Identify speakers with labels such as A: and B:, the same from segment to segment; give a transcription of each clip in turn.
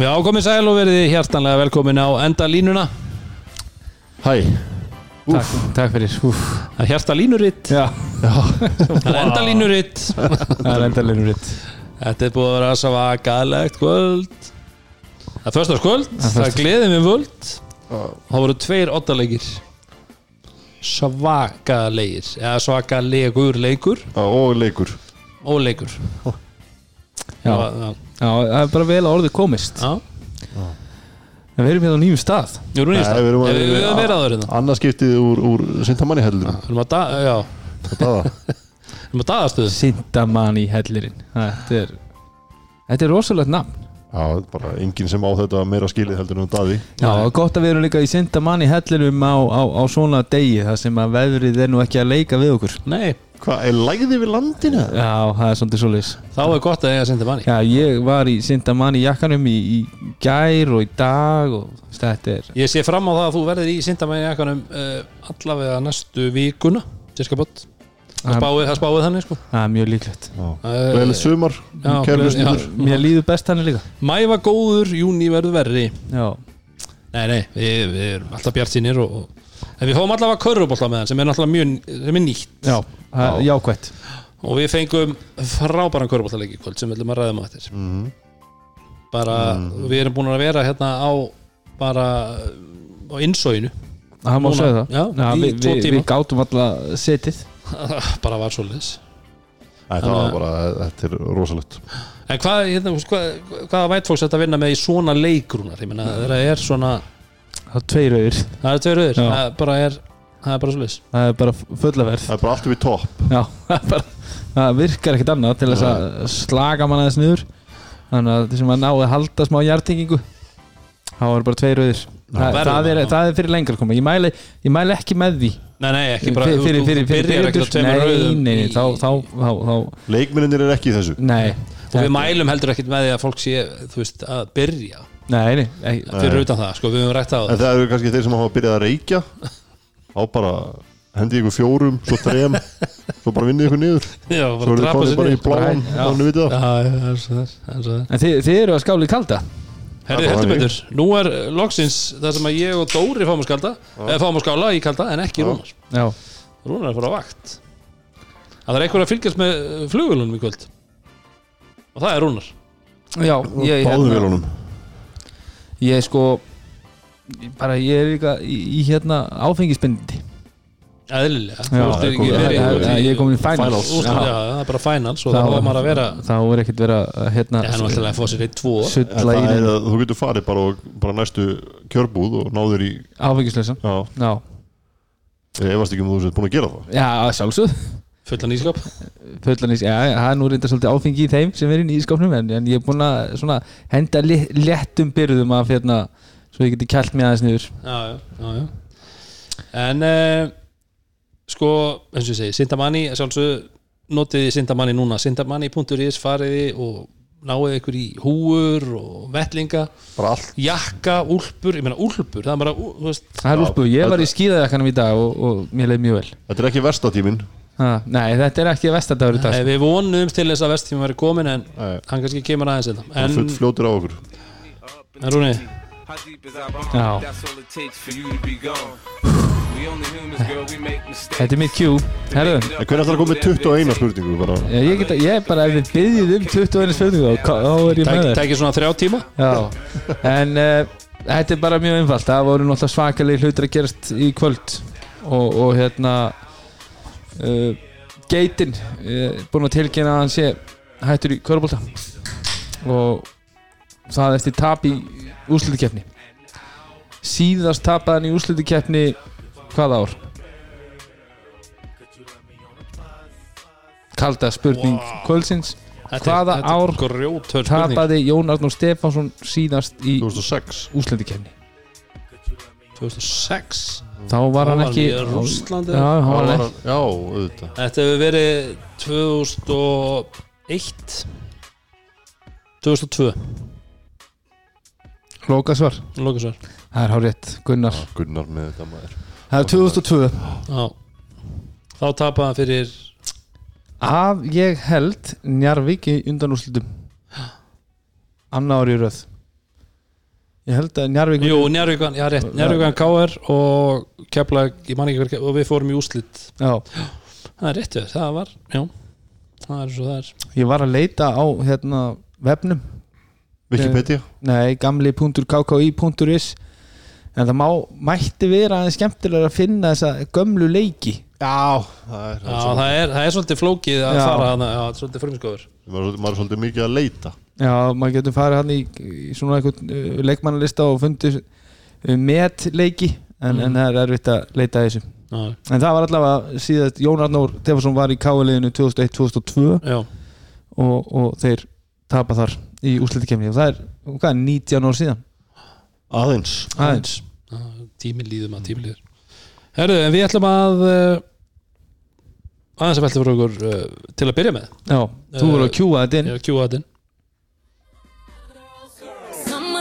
A: Já, komið sæl og verið hjartanlega velkomin á enda línuna.
B: Hæ.
C: Takk, takk fyrir Úf.
A: Það er hjarta línuritt
C: Já,
A: Það er enda línuritt
C: það er enda leinur ritt
A: Þetta er búið að vera svakalegt kvöld. Það er föstaskvöld
C: Það er
A: Það er gleðið með völd. Það voru tveir oddaleikir Svakalegir Eða svakalegur leikur.
B: Og leikur.
A: Og leikur.
C: Já.
A: já.
C: Já, það er bara vel að orðið komist.
A: Já.
C: En við erum hérna á nýjum stað.
A: Jú, nú nýjast
B: Nei, við erum að-
A: Við erum verið aður hérna?
B: Annað skiptið úr, úr Sintamanni heldur
A: Við erum að da- Já, við erum að daðastöðu
C: Sindamann í hellirinn. Þetta er Þetta er rosalegt nafn.
B: Já, bara enginn sem á þetta meira skilið heldur en daði.
C: Já, og gott að við erum líka í Sindamann í hellirum á, á, á svona degi þar sem að veðrið er nú ekki að leika við okkur.
A: Nei,
B: Hvað, er lægði við landinu?
C: Já, það er svolítið svoleiðis.
A: Þá er gott að eiga senda manni
C: Já, ég var í Sindamann í jakkanum í, í gær og í dag og þetta er
A: Ég sé fram á það að þú verðir í Sindamæni jakkanum uh, allavega næstu vikuna Cirka bort Það
C: Það-
A: spáið, það spáið þannig sko.
C: Það er mjög líklegt.
B: Já,
A: Eh,
B: vel sumar
A: já.
C: Mér líður best hann líka.
A: Mæ var góður, júni verður verri.
C: Já,
A: Nei, nei, við, við erum alltaf bjart sínir og, og En við fáum allavega körfubólta með hann sem er náttúrulega mjög sem er nýtt.
C: Já, það er jákvætt.
A: Og við fengum frábæran körfubóltaleik í kvöld sem við ætlum að ræða um á eftir.
B: Mhm.
A: bara, við erum búin að vera hérna á bara á innsóinu
C: Það má segja það.
A: Já, í
C: við,
A: tvo
C: við,
A: tíma.
C: við gátum alltaf setið.
A: Bara var svoleiðis.
B: Þetta var bara, þetta er rosalegt.
A: En hvað, hérna, hvað, hvaða vætfólks þetta vinna með í svona leikrúnar? Ég meina, það er svona,
C: Það er tveir auður
A: það er tveir auður, það er bara er, það er bara leys.
C: Það er bara fullaverð
B: Það er bara allt við topp.
C: Já, það er bara Það virkar ekkert annað til þess að slaga mann aðeins niður. Þannig að þessum að náði að halda smá hjartingingu þá er bara tveir auður það, er,
A: það.
C: það er fyrir lengra koma. Ég mæli, ég mæli ekki með því.
A: Nei, nei, ekki bara,
C: fyrir, fyrir, fyrir, fyrir,
A: byrjar ekkert tveimur
C: nei,
A: rauðum
C: nei,
A: í-
C: nei, þá, þá, þá, þá
B: Leikminninir er ekki í þessu.
C: Nei.
A: Og við mælum heldur ekkert með því að fólk sé, þú veist, að byrja
C: Nei, nei,
A: fyrir utan það, sko, við höfum rætt á
B: En
A: það.
B: það eru kannski þeir sem hafa byrjað að reykja Þá bara hendi ykkur fjórum Svo þrem Svo bara vinnið ykkur niður
A: Já,
B: Svo eru þið
A: drapa
B: konið
A: sér
B: bara í
A: niður.
B: bláan
C: Já.
B: Þannig við það
A: Já, já, það er svo það, það er svo það.
C: En þið, þið eru að skála í kalda
A: Herði,
B: Það er
A: heldur
B: bara
A: betur, nú er loksins það sem að ég og Dóri fáum að skalda, eða fáum að skála í kalda, en ekki. Rúnar.
C: Já,
A: Rúnar er að fara á vakt. Það er einhver að fylgjast með flugulunum í kvöld. Og það er Rúnar.
C: já ég,
B: Báðum
C: hérna,
B: vélunum
C: ég sko bara ég er líka í, í hérna áfengisbindi
A: ert
B: ég kom-
C: er í finals.
A: Það er bara finals og
C: Þá-
A: þá var maður að vera
C: þá er ekkert vera að hérna
B: það er þú getur farið bara, og, bara næstu kjörbúð og náður í
C: áfengisleysa
B: Já,
C: Já,
B: ég efast ekki um þú sett búin að gera það.
C: Já sjálfsögð
A: fullan ískap
C: fullanís, já, það er nú reynda svolítið áfengi í þeim sem er inn í ískapnum en, en ég er búin að svona henda léttum byrðum af hérna svo ég geti kælt mig aðeins niður.
A: Já, já, já. En uh, sko, eins og ég segi Sindamanni, sjálfsög notiði Sindamanni núna, sindamanni.is fariði og náið ykkur í húur og
B: allt.
A: Jakka, úlpur, ég meina úlpur það er bara, ú- þú veist,
C: Það er
B: Já,
C: úlpu, ég var í skíðajakkanum í dag og, og mér leið mjög vel.
B: Þetta er ekki verstatíminn
C: ha, Nei, þetta er ekki vestadagur í dag
A: Nei, við vonuðum til þess að vesttíma væri komin en
B: Nei.
A: hann kannski kemur aðeins þetta
B: Það er
A: en,
B: fljótur á okkur.
A: En Rúni,
C: Já. Þetta er mitt Q Herðu,
B: hvernig ætlar að koma með 21 spurningu? Bara
C: ég, ég, geta, ég er bara ef þið byggjið um 21 spurningu þá þá er ég með
A: tæk,
C: þér.
A: tækir svona þrjá tíma?
C: Já, en uh, þetta er bara mjög einfalt. Það voru náttúrulega svakalegi hlutir að gerast í kvöld. Og, og hérna uh, Geitin uh, búin að tilkynna að hann sé hættur í körbólta og það eftir tap í úrslutikefni síðast tapaði hann í úrslutikefni hvaða ár? Kalda spurning
A: er-
C: Hvaða
A: þetta
C: ár
A: spurning.
C: tapaði Jón Arnór Stefánsson síðast í
B: 2006
C: úslendikenni
A: 2006
C: þá var hann ekki
A: hann í Rússlandi.
C: já, hann
B: Já,
C: var
B: var
C: ekki
B: hann- Já, auðvitað.
A: Þetta hefur verið 2001 2002
C: Lókasvar,
A: Lókasvar
C: það er hárétt Gunnar,
B: Gunnar með þetta maður.
C: Það er 2002
A: Já. Þá tapaði hann fyrir
C: að ég held Njarvík í undanúrslutum annar ári í röð ég held að Njarvík
A: Jú, Njárvíkan, já rétt, Njárvíkan KR og Keflag, ég man ekki hver og við fórum í úslit
C: já,
A: það er rétt það var, já. Það er svo það er.
C: Ég var að leita á hérna vefnum.
B: Wikipedia.
C: Nei, gamli.kki.is en það má, mætti vera aðeins skemmtilega að finna þessa gömlu leiki.
B: Já, það er,
A: Já, það er, það er svolítið flókið að
C: Já.
A: fara hana, já, það er svolítið frumskóður.
B: Maður, er maður er svolítið mikið að leita.
C: Já, maður getur farið hann í, í svona einhvern uh, leikmannalista og fundið uh, metleiki en,
A: Mm.
C: en það er erfitt að leita að þessu.
A: Já,
C: en það var allavega síðast Jón Arnór Tefarsson var í káaliðinu 2001-2002
A: já,
C: og, og þeir tapa þar í úslitikemni og það er, hvað, 19 ár síðan
B: Aðeins.
C: Aðeins.
A: Tíminn líður maður, tíminn líður. Herru, en við ætlum að uh, aðeins að velta fyrir okkur uh, til að byrja með.
C: Já, þú voru að kjúa þetta inn.
A: Já, kjúa þetta inn.
D: Some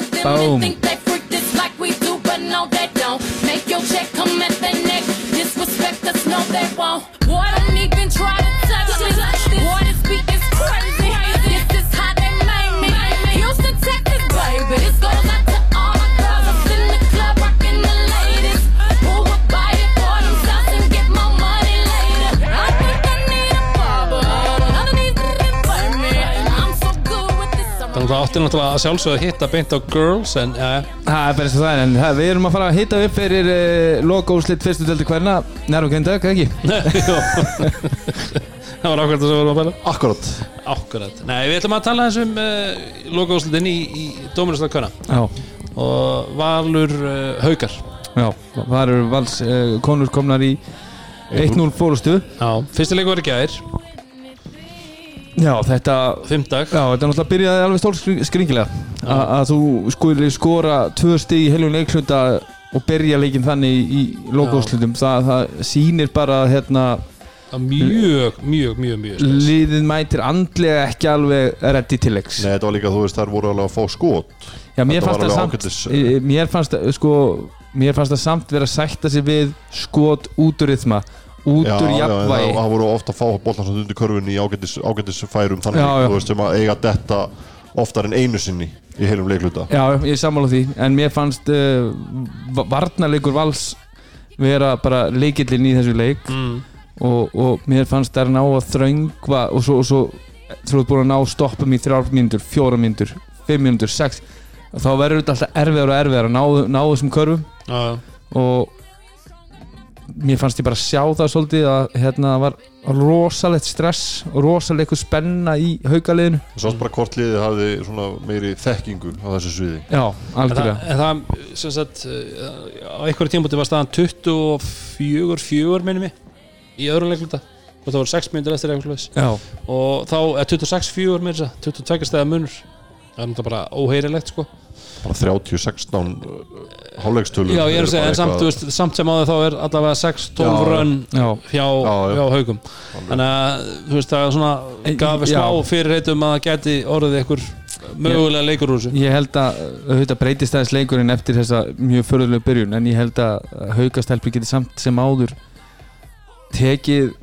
D: of
A: það átti náttúrulega að sjálfsögðu að hitta beint á Girls en ja,
C: það er bara eins og það en það, við erum að fara að hita upp fyrir uh, logo-úslit fyrstu delti hverna nærmum kynntag, ekki?
A: það var að það vorum að bæla
B: Akkurat.
A: Akkurat, nei við ætlum að tala eins um uh, logoúslitin í, í Dóminuslega Könna
C: Já,
A: og Valur uh, Haukar.
C: Já, það eru vals uh, konur komnar í 1-0 fórustu
A: Já, fyrsti leikur var í gær,
C: Já, þetta
A: fimmdag
C: Já, þetta er náttúrulega byrjaði alveg stór skringilega A- að þú skuli skora tvö stig í heilum leikluta og byrja leikinn þannig í logóslutum það, það sýnir bara að hérna,
A: mjög, mjög, mjög, mjög
C: liðið mætir andlega ekki alveg reddi til leiks.
B: Nei, þetta var líka, þú veist, þær voru alveg að fá skot.
C: Já, mér fannst það samt
B: ágætis-
C: eh, mér fannst það sko mér fannst það samt vera að sætta sig við skot út úr rytma út
B: Já,
C: úr jafnvægi.
B: það voru ofta að fá boltan svona undir körfunni í ágætis, ágætis færum þannig,
C: já.
B: þú veist, sem að eiga detta oftar en einu sinni í heilum leikluta.
C: Já, ég er sammála því en mér fannst uh, varnarleikur vals vera bara leikillinn í þessu leik.
A: Mm.
C: og, og mér fannst það ná að þröngva og svo, svo þú ert búin að ná stoppum í þrjár mínútur, fjóra mínútur, fimm mínútur, sex. Þá verður þetta alltaf erfiðar og erfiðar að ná, ná þessum körfum. Og mér fannst ég bara sjá það svolítið að hérna það var rosalegt stress og rosaleg spenna í haugaliðinu
B: Svo bara hvort liðið hafði svona meiri þekkingu á þessu sviði.
C: Já,
A: En það,
C: algjörlega
A: en það, sem sagt uh, á einhverju tímpúti var staðan 24 4 minnum mig í öðrum leikluta. Og það voru 6 minnir eftir eitthvað slags
C: já,
A: og þá er 26 4 með þess að 22 stæða munur. Það er náttúrulega bara óheirilegt sko.
B: Bara 30-16 hálfleikstölu
A: Já, ég er að segja, en samt, veist, samt sem áður þá er allavega 6-12
B: Já,
A: rönn
C: já,
A: hjá,
B: Já, já.
A: hjá haugum þannig að, þú veist, það er svona gaf smá fyrirreitum að það geti orðið einhver mögulega leikur úr þessu.
C: Ég held að þetta breytist aðeins leikurinn eftir þessa mjög förðulega byrjun en ég held að haukastelpi geti samt sem áður tekið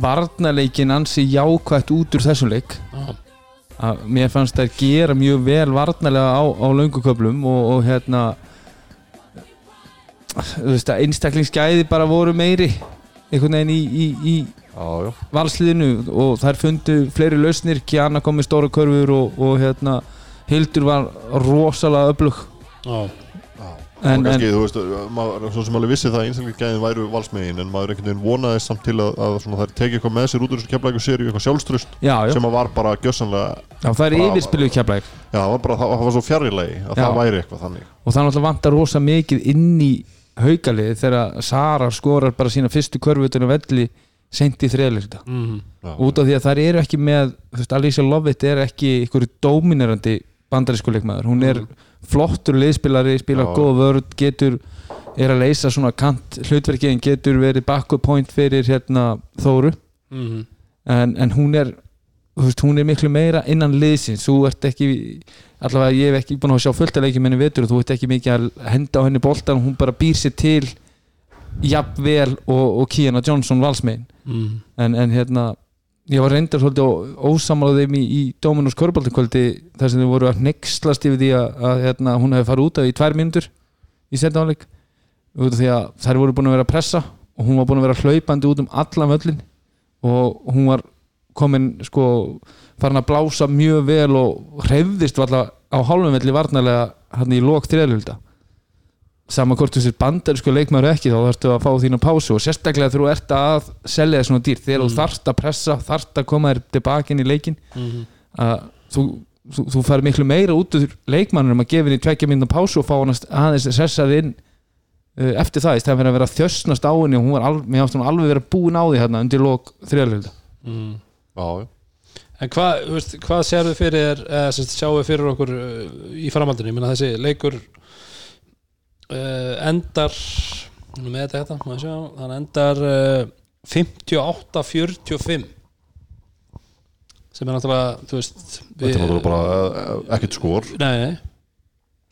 C: varnarleikin ansi jákvætt út úr þessum leik.
A: Já.
C: að mér fannst þær gera mjög vel varnarlega á, á lönguköflum og, og hérna veist að einstaklingsgæði bara voru meiri einhvern veginn í, í, í
B: Já, já,
C: valsliðinu og þær fundu fleiri lausnir, Kjana kom með stóra körfur og, og hérna Hildur var rosalega öflug.
A: Já,
C: en,
B: og kannski,
C: en,
B: þú veist, maður, svo sem alveg vissi það að einstaklega væru valsmegin en maður einhvern veginn vonaði samt til að, að svona, þær tekið eitthvað með sér út úr þessu keflæku seríu eitthvað sjálfströst
C: já, já,
B: sem að var bara gjössanlega
C: já, það er kjaplæk
B: já, það var bara, það, það var svo fjarrilegi að
C: Já.
B: það væri eitthvað þannig.
C: Og það náttúrulega vantar rosa mikið inn í haukalið þegar Sara skorar bara sína fyrstu körfutunum velli seint í þriðleikta
A: mm,
B: já,
C: út af því að þær eru ekki með veist, Alicia Lovett er ekki einhverju dóminerandi bandarísku leikmaður. Hún er flottur liðspilari, spilar
B: Já.
C: góð vörð getur, er að leysa svona kant hlutverki en getur verið backup point fyrir hérna Þóru.
A: Mm,
C: en, en hún er veist, hún er miklu meira innan liðsins. Þú ert ekki, allavega ég hef ekki búin að sjá fullt að leikjum henni vetur og þú ert ekki mikið að henda á henni boltan hún bara býr sér til jafnvel og, og Kiana Johnson valsmein
A: mm.
C: en, en hérna ég var reyndar svolítið ósamála þeim í, í Dominus Körbáltakvöldi þar sem þau voru að nexlast yfir því að, að hérna, hún hefði farið út af í tvær mínútur í setna áleik út af því að þær voru búin að vera að pressa og hún var búin að vera hlaupandi út um allan völlin og hún var komin sko farin að blása mjög vel og hreyfðist alltaf á hálfum velli varnarlega hann í lók þriðalhulda sama hvort þú sér bandarísku leikmaður eða ekki þá þarfstu að fá þína pásu og sérstaklega þú ert að selja þér svona dýr. Þegar þú þarft að pressa, þarft að koma þér tilbaka inn í leikin að þú, þú, þú fær miklu meira út úr leikmannur um að gefa henni tvekja minna pásu og fá hann að aðeins sessað inn uh, eftir það í stæðan fyrir að vera að þjösnast á henni og hún var alveg, alveg vera búin á því hérna undir lók þriðalhulda
A: mm.
B: Já,
A: En hvað, veist, hvað sérðu fyrir eða við fyrir okkur uh, í framhaldinu, ég meina þessi leikur uh, endar með þetta, þetta, maður sjá hann endar uh, 58-45 sem er náttúrulega, þú veist
B: Þetta er náttúrulega bara eh, ekkert skor.
A: Nei, nei,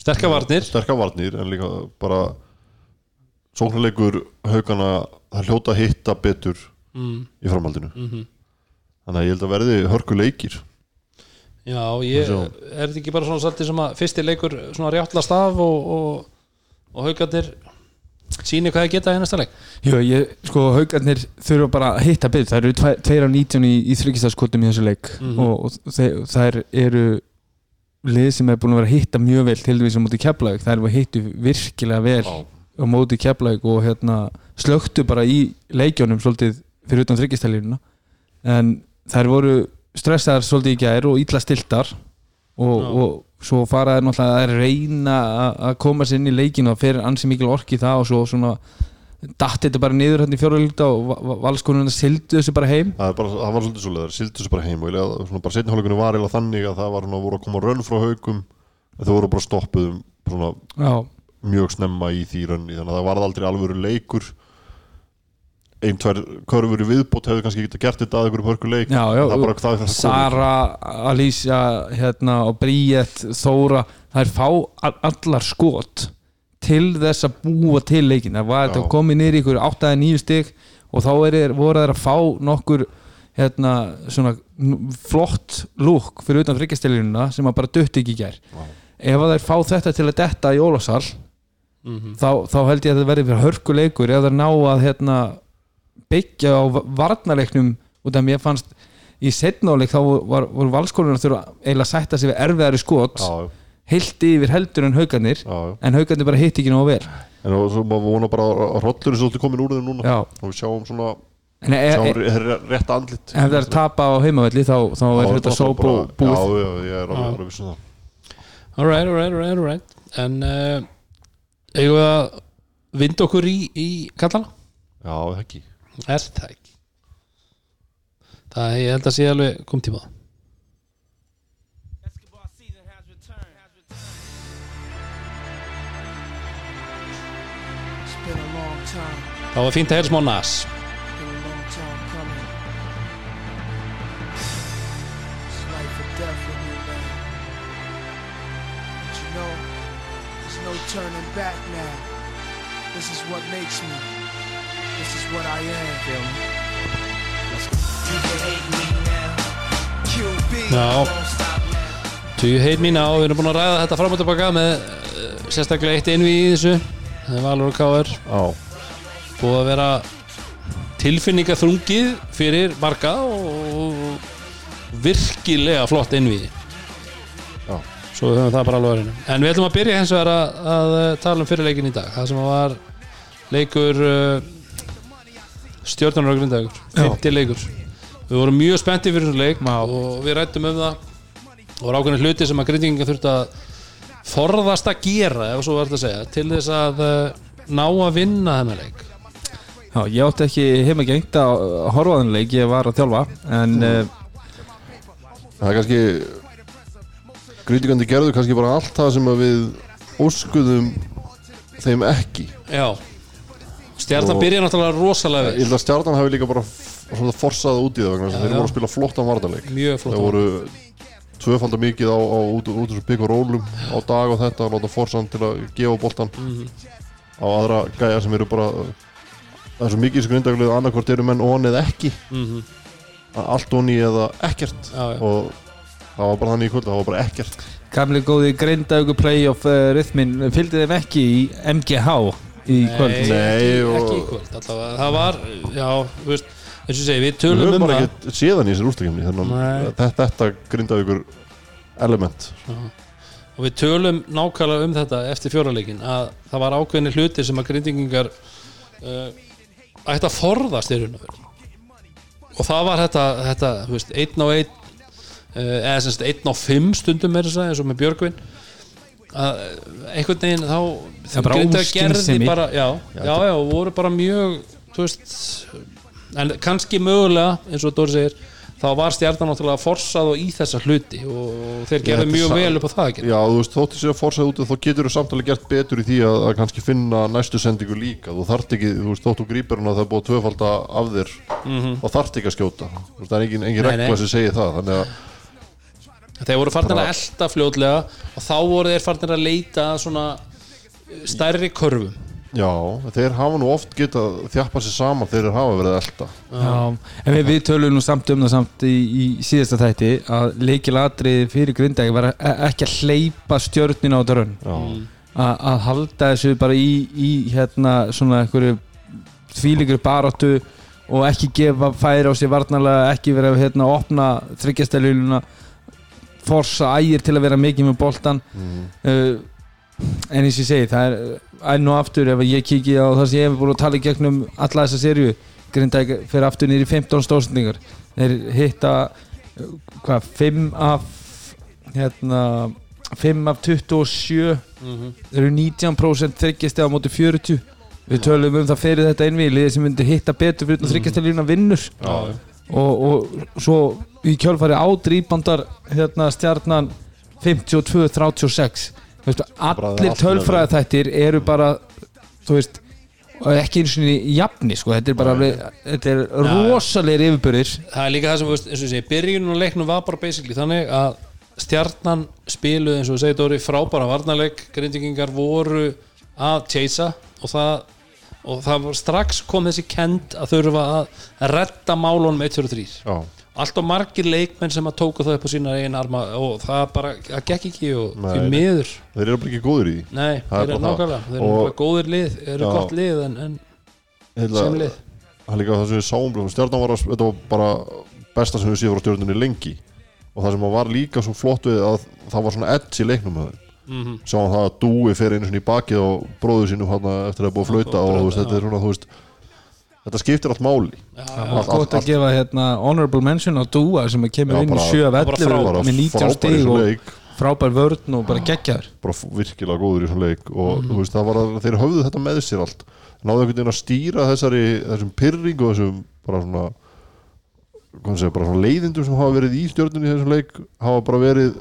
A: sterkar varnir.
B: Sterkar varnir en líka bara sóknarleikur haugana það hljóta hitta betur
A: mm,
B: í framhaldinu.
A: Mm
B: þannig að ég held að verði hörku leikir.
A: Já, ég, er þetta ekki bara svona svolítið sem að fyrsti leikur svona rjáttlast af og, og, og haugarnir síni hvað það geta í næsta leik?
C: Jú, ég, sko, haugarnir þurfa bara að hitta byrð, það eru tve- tveir af 19 í, í þryggistafskotum í þessu leik.
A: Mhm.
C: og, og þeir, þær eru lið sem er búin að vera að hitta mjög vel til þess að móti keflaug, þær eru að hittu virkilega vel á móti keflaug og hérna slöktu bara í leikjónum svolítið fyrir utan þryggistælínuna en þær voru stressaðar svolítið í gær og illa stiltar og, og svo fara þær náttúrulega að reyna að- að koma sér inn í leikinu og fyrir ansi mikil orki í það og svo svona datt þetta bara niður hérna í fjórulíkta og valskonuna sildu þessu bara heim.
B: Það, bara, það var svolítið svolítið, það sildi þessu bara heim og lega, svona bara setni hálfleikunni var eiginlega þannig að það var svona, voru að koma rönn frá haugum en þau voru bara stoppuð um mjög snemma í því rönni þannig að það varð aldrei alvöru leikur ein, tvær körfur í viðbót hefðu kannski getað gert þetta að einhverjum hörku leik.
C: Já, já
B: það er bara það er það
C: Sara, Alicia hérna, og Bríett, Þóra þær fá all- allar skot til þess að búa til leikin það var þetta komið niður í ykkur 8-9 stig og þá er, voru þær að fá nokkur hérna, svona flott lúk fyrir utan þryggjastelununa sem að bara dutti ekki gær.
B: Já.
C: ef að þær fá þetta til að detta í Ólafsal þá, þá held ég að það verði fyrir hörkuleikur ef þær ná að hérna, byggja á va- varnarleiknum út af mér fannst í setnáleik þá var, voru valskólunar þurfa eiginlega að sætta sig við erfiðari skot
B: já,
C: heilt yfir heldur en haugarnir
B: já,
C: en haugarnir bara hitt ekki nógu vel.
B: En og svo maður vona bara að hrollur er svolítið komin úr þeim núna.
C: Já.
B: og við sjáum svona
C: en e,
B: sjáum
C: e,
B: rétt andlit.
C: Ef það er tapa á heimavelli þá, þá er þetta svo bú, búið.
B: Já, já, ég er alveg alveg vissum það.
A: Alright, alright, alright, alright En uh, eigum við að vinda okkur í, í kallana?
B: já, ekki
A: Er það ekki? Það ég held að sé alveg kom tíma. Það var fínt að heyra smá nas.
E: Turning back now. This is what makes me. This is what I am. Feel me? You can hate me now. QB.
A: Já.
E: Don't stop now.
A: Do you hate me now? Við erum búin að ræða þetta fram og tilbaka með uh, sérstaklega eitt einví í þessu Það er Valur og K.R.
B: já,
A: Búið að vera tilfinningaþrungið fyrir marga og virkilega flott einví
B: já,
A: Svo við höfum það bara alveg að reyna En við ætlum að byrja hins vegar að, að tala um fyrirleikin í dag Það sem var leikur uh, stjórnunar og grindagur
C: Já.
A: 50 leikur. Við vorum mjög spennti fyrir þessum leik
C: Já.
A: og við rættum um það. Og voru ákveðin hluti sem að grindinga þurfti að forðast að gera ef svo var þetta að segja til þess að uh, ná að vinna þennan leik.
C: Já, ég átti ekki heima gengt að horfa á þennan leik, ég var að þjálfa en uh,
B: það er kannski grítikandi gerðu kannski bara allt það sem að við óskuðum þeim ekki.
A: Já Stjarnan
B: Og-
A: byrja náttúrulega rosalega
B: ég held að stjarnan hafi líka bara forsað út í það vegna þess að þeir voru að spila flottan varnarleik.
A: Mjög flott
B: þeir voru tvöfaldar mikið á, á út, úr bygg og rólum á dag og þetta og láta forsan til að gefa boltan á aðra gæja sem eru bara það er svo mikið sem grindaglega annarkvort eru menn on eða ekki.
A: Mhm.
B: allt onni eða ekkert.
A: Já, já.
B: og það var bara þannig í kvöld, það var bara ekkert.
C: Gamli góði greindagu playoff uh, rithmin fylgdi þeim ekki í MGH í kvöld.
A: Nei,
B: Nei,
A: ekki,
B: og-
A: ekki í kvöld. Allavega. það var, já, þú veist eins og ég segi, við
B: við
A: tölum
B: höfum
A: um
B: bara
A: það.
B: ekki séðan í þessar úrstakefni
A: Nei.
B: þetta, þetta grindaði ykkur element.
A: Og við tölum nákvæmlega um þetta eftir fjóraleikin að það var ákveðni hluti sem að grindingingar uh, ætti að forðast í raun og veru. Og það var þetta, þetta þú veist, einn á einn uh, eða semst einn á fimm stundum er þess að eins og með Björgvin að einhvern veginn þá Grindavík gerði bara, já, já, já, voru bara mjög þú veist en kannski mögulega, eins og Dóri segir þá var stjarnan náttúrulega forsað og í þessa hluti og þeir
B: þetta er
A: mjög vel upp á það að gera
B: Já, þú veist, þótti sér að forsæða út þá getur þú samtalið gert betur í því að, að kannski finna næstu sendingu líka. Þú þarft ekki, þú veist, þóttu grípur hún að það er búið að tvöfalda af þér og þarft ekki að skjóta. Það er engin, engin regla sem segir það þannig að,
A: þeir voru farnir að elda fljótlega og þá voru þeir farnir að leita að svona stærri körfum.
B: Já, þeir hafa nú oft getað þjappa sér saman þeir hafa verið að elda
C: Já, en við, við tölum nú samt um það samt í, í síðasta þætti að leikilatriði fyrir grindæki var e- ekki að hleypa stjörnin á dörrun
B: Já,
C: að að halda þessu bara í, í hérna svona einhverju þvílíkur baráttu og ekki gefa færi á sig varnarlega ekki vera að hérna, opna þryggjastæluluna forsa ægir til að vera mikið með boltan uh, en eins og ég segi það er enn og aftur ef ég kiki á það sem ég hef búin að tala í gegnum alla þessa serju Grindæk fyrir aftur í 15 stóðsendingar þeir hitta uh, hvað, 5 af hérna 5 af 27 þeir eru 19% þryggjast á móti 40 við tölum um það fyrir þetta liðið sem myndi hitta betur fyrir mm. þryggjast lína vinnur.
B: Já,
C: og, og svo í kjölfari ádrýpandar hérna stjarnan 52-36 Þú veist,
B: Bara
C: allir tölfræði þættir eru bara þú veist ekki eins og í jafni sko. þetta er bara þetta er rosalegir yfirbyrðir
A: það er líka það sem, þú veist, eins og ég segi byrjunum og leiknum var bara basically þannig að stjarnan spiluð eins og segir Dóri frábæra varnarleik, grindingingar voru að chasea og það og það var strax kom þessi kend að þurfa að redda málunum 1, 2 og 3
B: já,
A: allt og margir leikmenn sem að tóku það upp á sína einn arma og það bara, það gekk ekki og
B: Nei,
A: því miður.
B: Þeir eru bara ekki góður í því.
A: Nei,
B: Það
A: þeir eru nákvæmlega þeir eru bara góðir lið, þeir eru
B: Já.
A: gott lið en, en
B: Heila-
A: sem lið.
B: það líka það sem við sáum stjarnan var, var bara besta sem við séum frá stjörnunni lengi. Og það sem var líka svo flott við að það var svona edge í leiknum með þeim
A: mm
B: sáum það að Dúi fer einu svona í bakið á bróðu sínum hann eftir að búið að flauta og þú veist, þetta er svona, þú veist þetta skiptir allt máli. Allt-
C: gott að gefa hérna honorable mention á Dúa sem kemur
B: Já,
C: inn í
B: bara-
C: 7 af
A: bara
C: 11
B: bara
C: með 19
B: frábær í
C: stig
B: þessum
C: og frábær vörn og bara geggjaður.
B: Bara f- virkilega góður í svona leik og þú veist, það var að þeir höfðu þetta með sér allt. Náðu einhvern veginn að stýra þessari þessum pyrring og þessum bara svona hvað segja, bara svona leiðindum sem hafa verið í stjórnunni í þessum leik hafa bara verið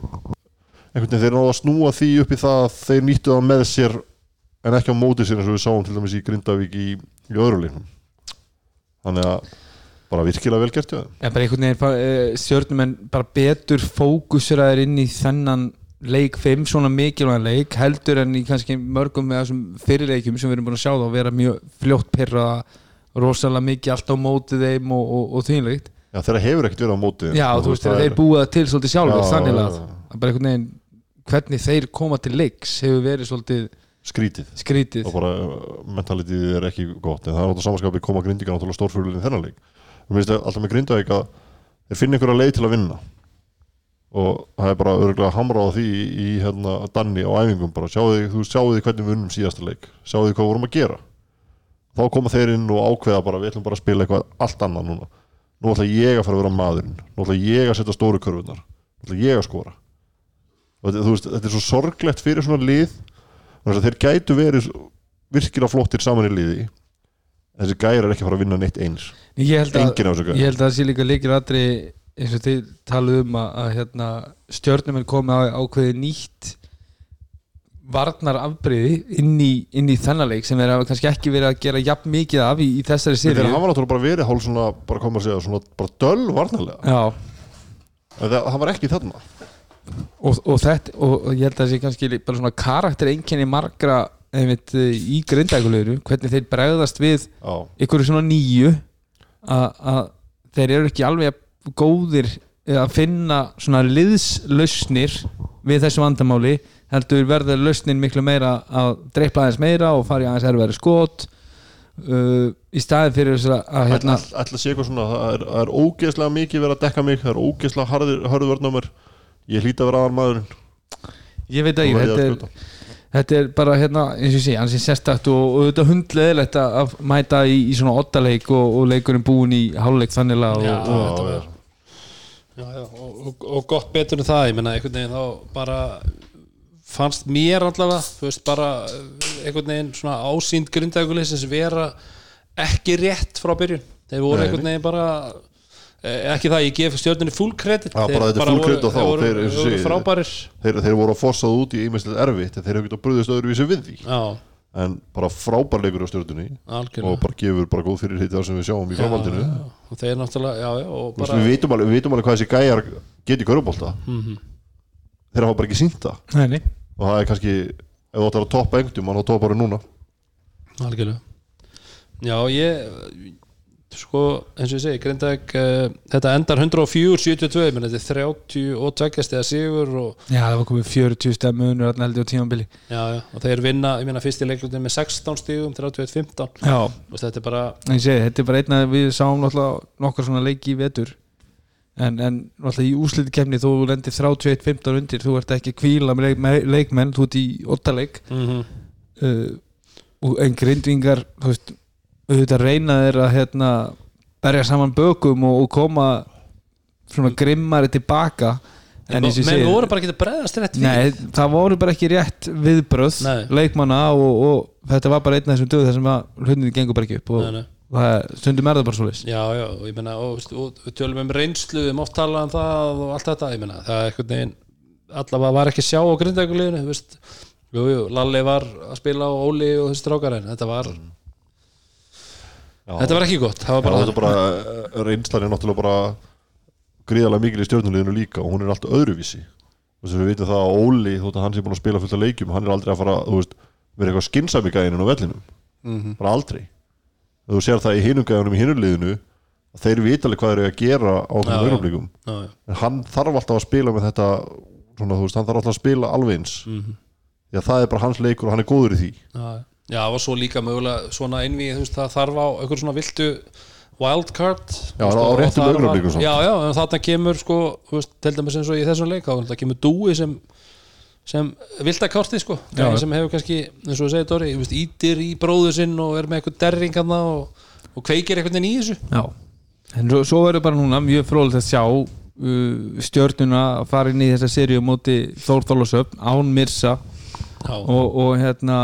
B: einhvern veginn þeir náðu að snúa því upp í það að þeir nýttu það með sér en ekki á móti sér eins og við sáum til dæmis í Grindavík í, í öðru leiknum. Þannig að bara virkilega vel gert
C: en bara einhvern veginn uh, stjórnum en bara betur fókuseraður inn í þennan leik 5, svona mikilvægan leik heldur en í kannski mörgum með þessum fyrirleikjum sem við erum búin að sjá þá vera mjög fljótt pyrra rosalega mikið allt á móti þeim og, og, og þínleikt
B: Já, þeirra hefur ekkert verið á móti
C: já, þú veist,
B: það
C: þeir búa til svolítið sjálfur
B: Já,
C: þannig að bara einhvern veginn hvernig þeir koma til leiks hefur verið svolítið
B: skrítið.
C: skrítið.
B: Og bara uh, mentalitið er ekki gott en það er náttúrulega samanskapið koma grindingar náttúrulega stórfjörlunni þennan leik. Og mér finnst það alltaf með grindavík að þeir finna einhverja leið til að vinna. Og það er bara örgulega hamrað á því í, í hérna Danni á æfingum bara. Sjáu því, hvernig við unnum síðasta leik. Sjáu því hvað við vorum að gera. Þá koma þeir inn og ákveða bara við ætlum bara að spila eitthvað allt annað núna nú ætla ég að fara að vera maðurinn. Nú ætla ég að setja stóru körfunar nú ætla ég að skora. Þetta, veist, þetta er svo sorglegt fyrir svona lið þeir gætu verið virkilega flottir saman í liði en þessi gæri er ekki að fara að vinna neitt eins.
C: Ég held að, ég held að það sé líka líkir aðri eins og þið taluð um að, að hérna, stjörnum er komið á ákveði nýtt varnar afbreyði inn í, inn í þennan leik sem er kannski ekki verið að gera jafn mikið af í, í þessari
B: þegar
C: sériu
B: hann var náttúrulega bara verið hálf svona bara koma að segja svona bara döl varnarlega.
C: Já,
B: en það, það var ekki þarna.
C: Og, og þetta og, ég held að það sé kannski bara svona karakter einkenni margra einmitt, í grindækuleguru hvernig þeir bregðast við
B: já,
C: ykkur svona nýju að að þeir eru ekki alveg góðir að finna svona liðslausnir við þessu vandamáli heldur verður lausnin miklu meira að dreipla aðeins meira og fara í aðeins erfæri skot. Uh, í staðin fyrir þess að hérna,
B: ætla að sé eitthvað svona það er, það er ógeðslega mikið verið að dekka mig það er ógeðslega harður, harður vörn á mér. Ég hlýta að vera aðan maðurinn
C: ég veit ekki, þetta
B: að
C: er. Þetta er bara hérna, eins og ég sé, hans er sérstakt og, og þetta hundleðilegt að að mæta í, í svona oddaleik og, og leikurinn búin í hálfleik þannig og, og,
A: og gott betur en það ég menna einhvern veginn þá bara fannst mér allavega þú veist bara eh, einhvern veginn svona ásýnd grindækuleysins vera ekki rétt frá byrjun. Þeir voru
B: Nei,
A: einhvern veginn bara eh, ekki það, ég gef stjórnunni full credit.
B: Já, bara þetta er full credit á þá,
A: þeir voru,
B: þeir- eins og
A: þeir voru frábærir.
B: þeir, þeir voru að fossað út í ímestlega erfitt en þeir hefur getað bröðist öðruvísi við því.
A: Já,
B: en bara frábær leikur á stjórnunni og bara gefur bara góð fyrir hitt sem við sjáum í framhaldinu.
A: og þeir náttúrulega, já, já bara,
B: við vitum alveg, við vitum alveg hvað þessi gæjar geti í körubólta
A: Mhm.
B: þeir hafa bara ekki sínt það.
C: Nei, nei.
B: Og það er kannski, ef þú ætlar að toppa engdum hann á toppa bara núna.
A: Algjörlega. Já, ég sko, eins og ég segi, Grindag uh, þetta endar 104-72 menn þetta er 30 og tveggjast eða sigur og,
C: Já, það var komið 40 stemmunur þarna heldur á tímambili
A: já, já, og þeir vinna, ég meina fyrst í leiklutin með 16 stigum 31-15
C: Já,
A: og þetta er bara,
C: en ég segi, þetta er bara einn að við sáum náttúrulega nokkar svona leiki í vetur en, en náttúrulega í úslitikefni þú lendir 31-15 undir þú ert ekki kvíla með, leik, leikmenn þú ert í ottaleik
A: mm
C: uh, og en grindvingar þú veist, auðvitað reyna þeir að hérna, berja saman bökum og, og koma svona grimmari tilbaka en
A: menn
C: eins og ég
A: menn
C: segi
A: voru bara ekki að bregðast rétt við
C: Nei, það voru bara ekki rétt viðbröð leikmanna og, og þetta var bara einn af þessum döð þar sem að hlutinni gengur bara ekki upp og
A: Nei, nei.
C: Það er, stundum er það bara svo leys
A: Já, já, og ég meina og, veist, og við tölum um reynslu, við mátt tala um það og allt þetta, ég meina, það er einhvern veginn allavega var ekki sjá á veist, jú, jú, Lalli var að spila og Óli og þessi strákar en þetta var,
B: Já.
A: þetta var ekki gott það var
B: bara, er bara, eh, reynslan er náttúrulega bara gríðarlega mikil í stjórnuleginu líka og hún er alltaf öðruvísi. Og að við vitum það að Óli þótt að hann sé búin að spila fullt af leikjum hann er aldrei að fara, þú veist, vera eitthvað skynsami gæðinu á vellinum,
A: Mhm.
B: bara aldrei þú sér það í hinum gæðunum í að þeir vita alveg hvað þeir eru að gera á
A: Já,
B: þessum
A: já. já, já,
B: en hann þarf alltaf að spila með þetta svona, veist, hann þarf alltaf að spila alveg eins
A: Mhm.
B: því að það er bara hans leikur og hann er góður í því
A: já, já, og svo líka mögulega svona einvið, það þarf á einhver svona viltu wildcard
B: Já,
A: veist,
B: á réttum samt.
A: Já, já, en þarna kemur sko, veist, til dæmis eins og í þessum leik þá kemur dúi sem sem vildakásti sko.
C: Já.
A: sem hefur kannski, eins og þú segir Dóri ítir í bróður sinn og er með eitthvað derringarna og, og kveikir eitthvað í þessu.
C: Já, en svo, svo verður bara núna mjög frólægt að sjá uh, stjörnuna að fara inn í þessa seríu á móti Þór Þólasöfn, Án Mirsa. Og, og hérna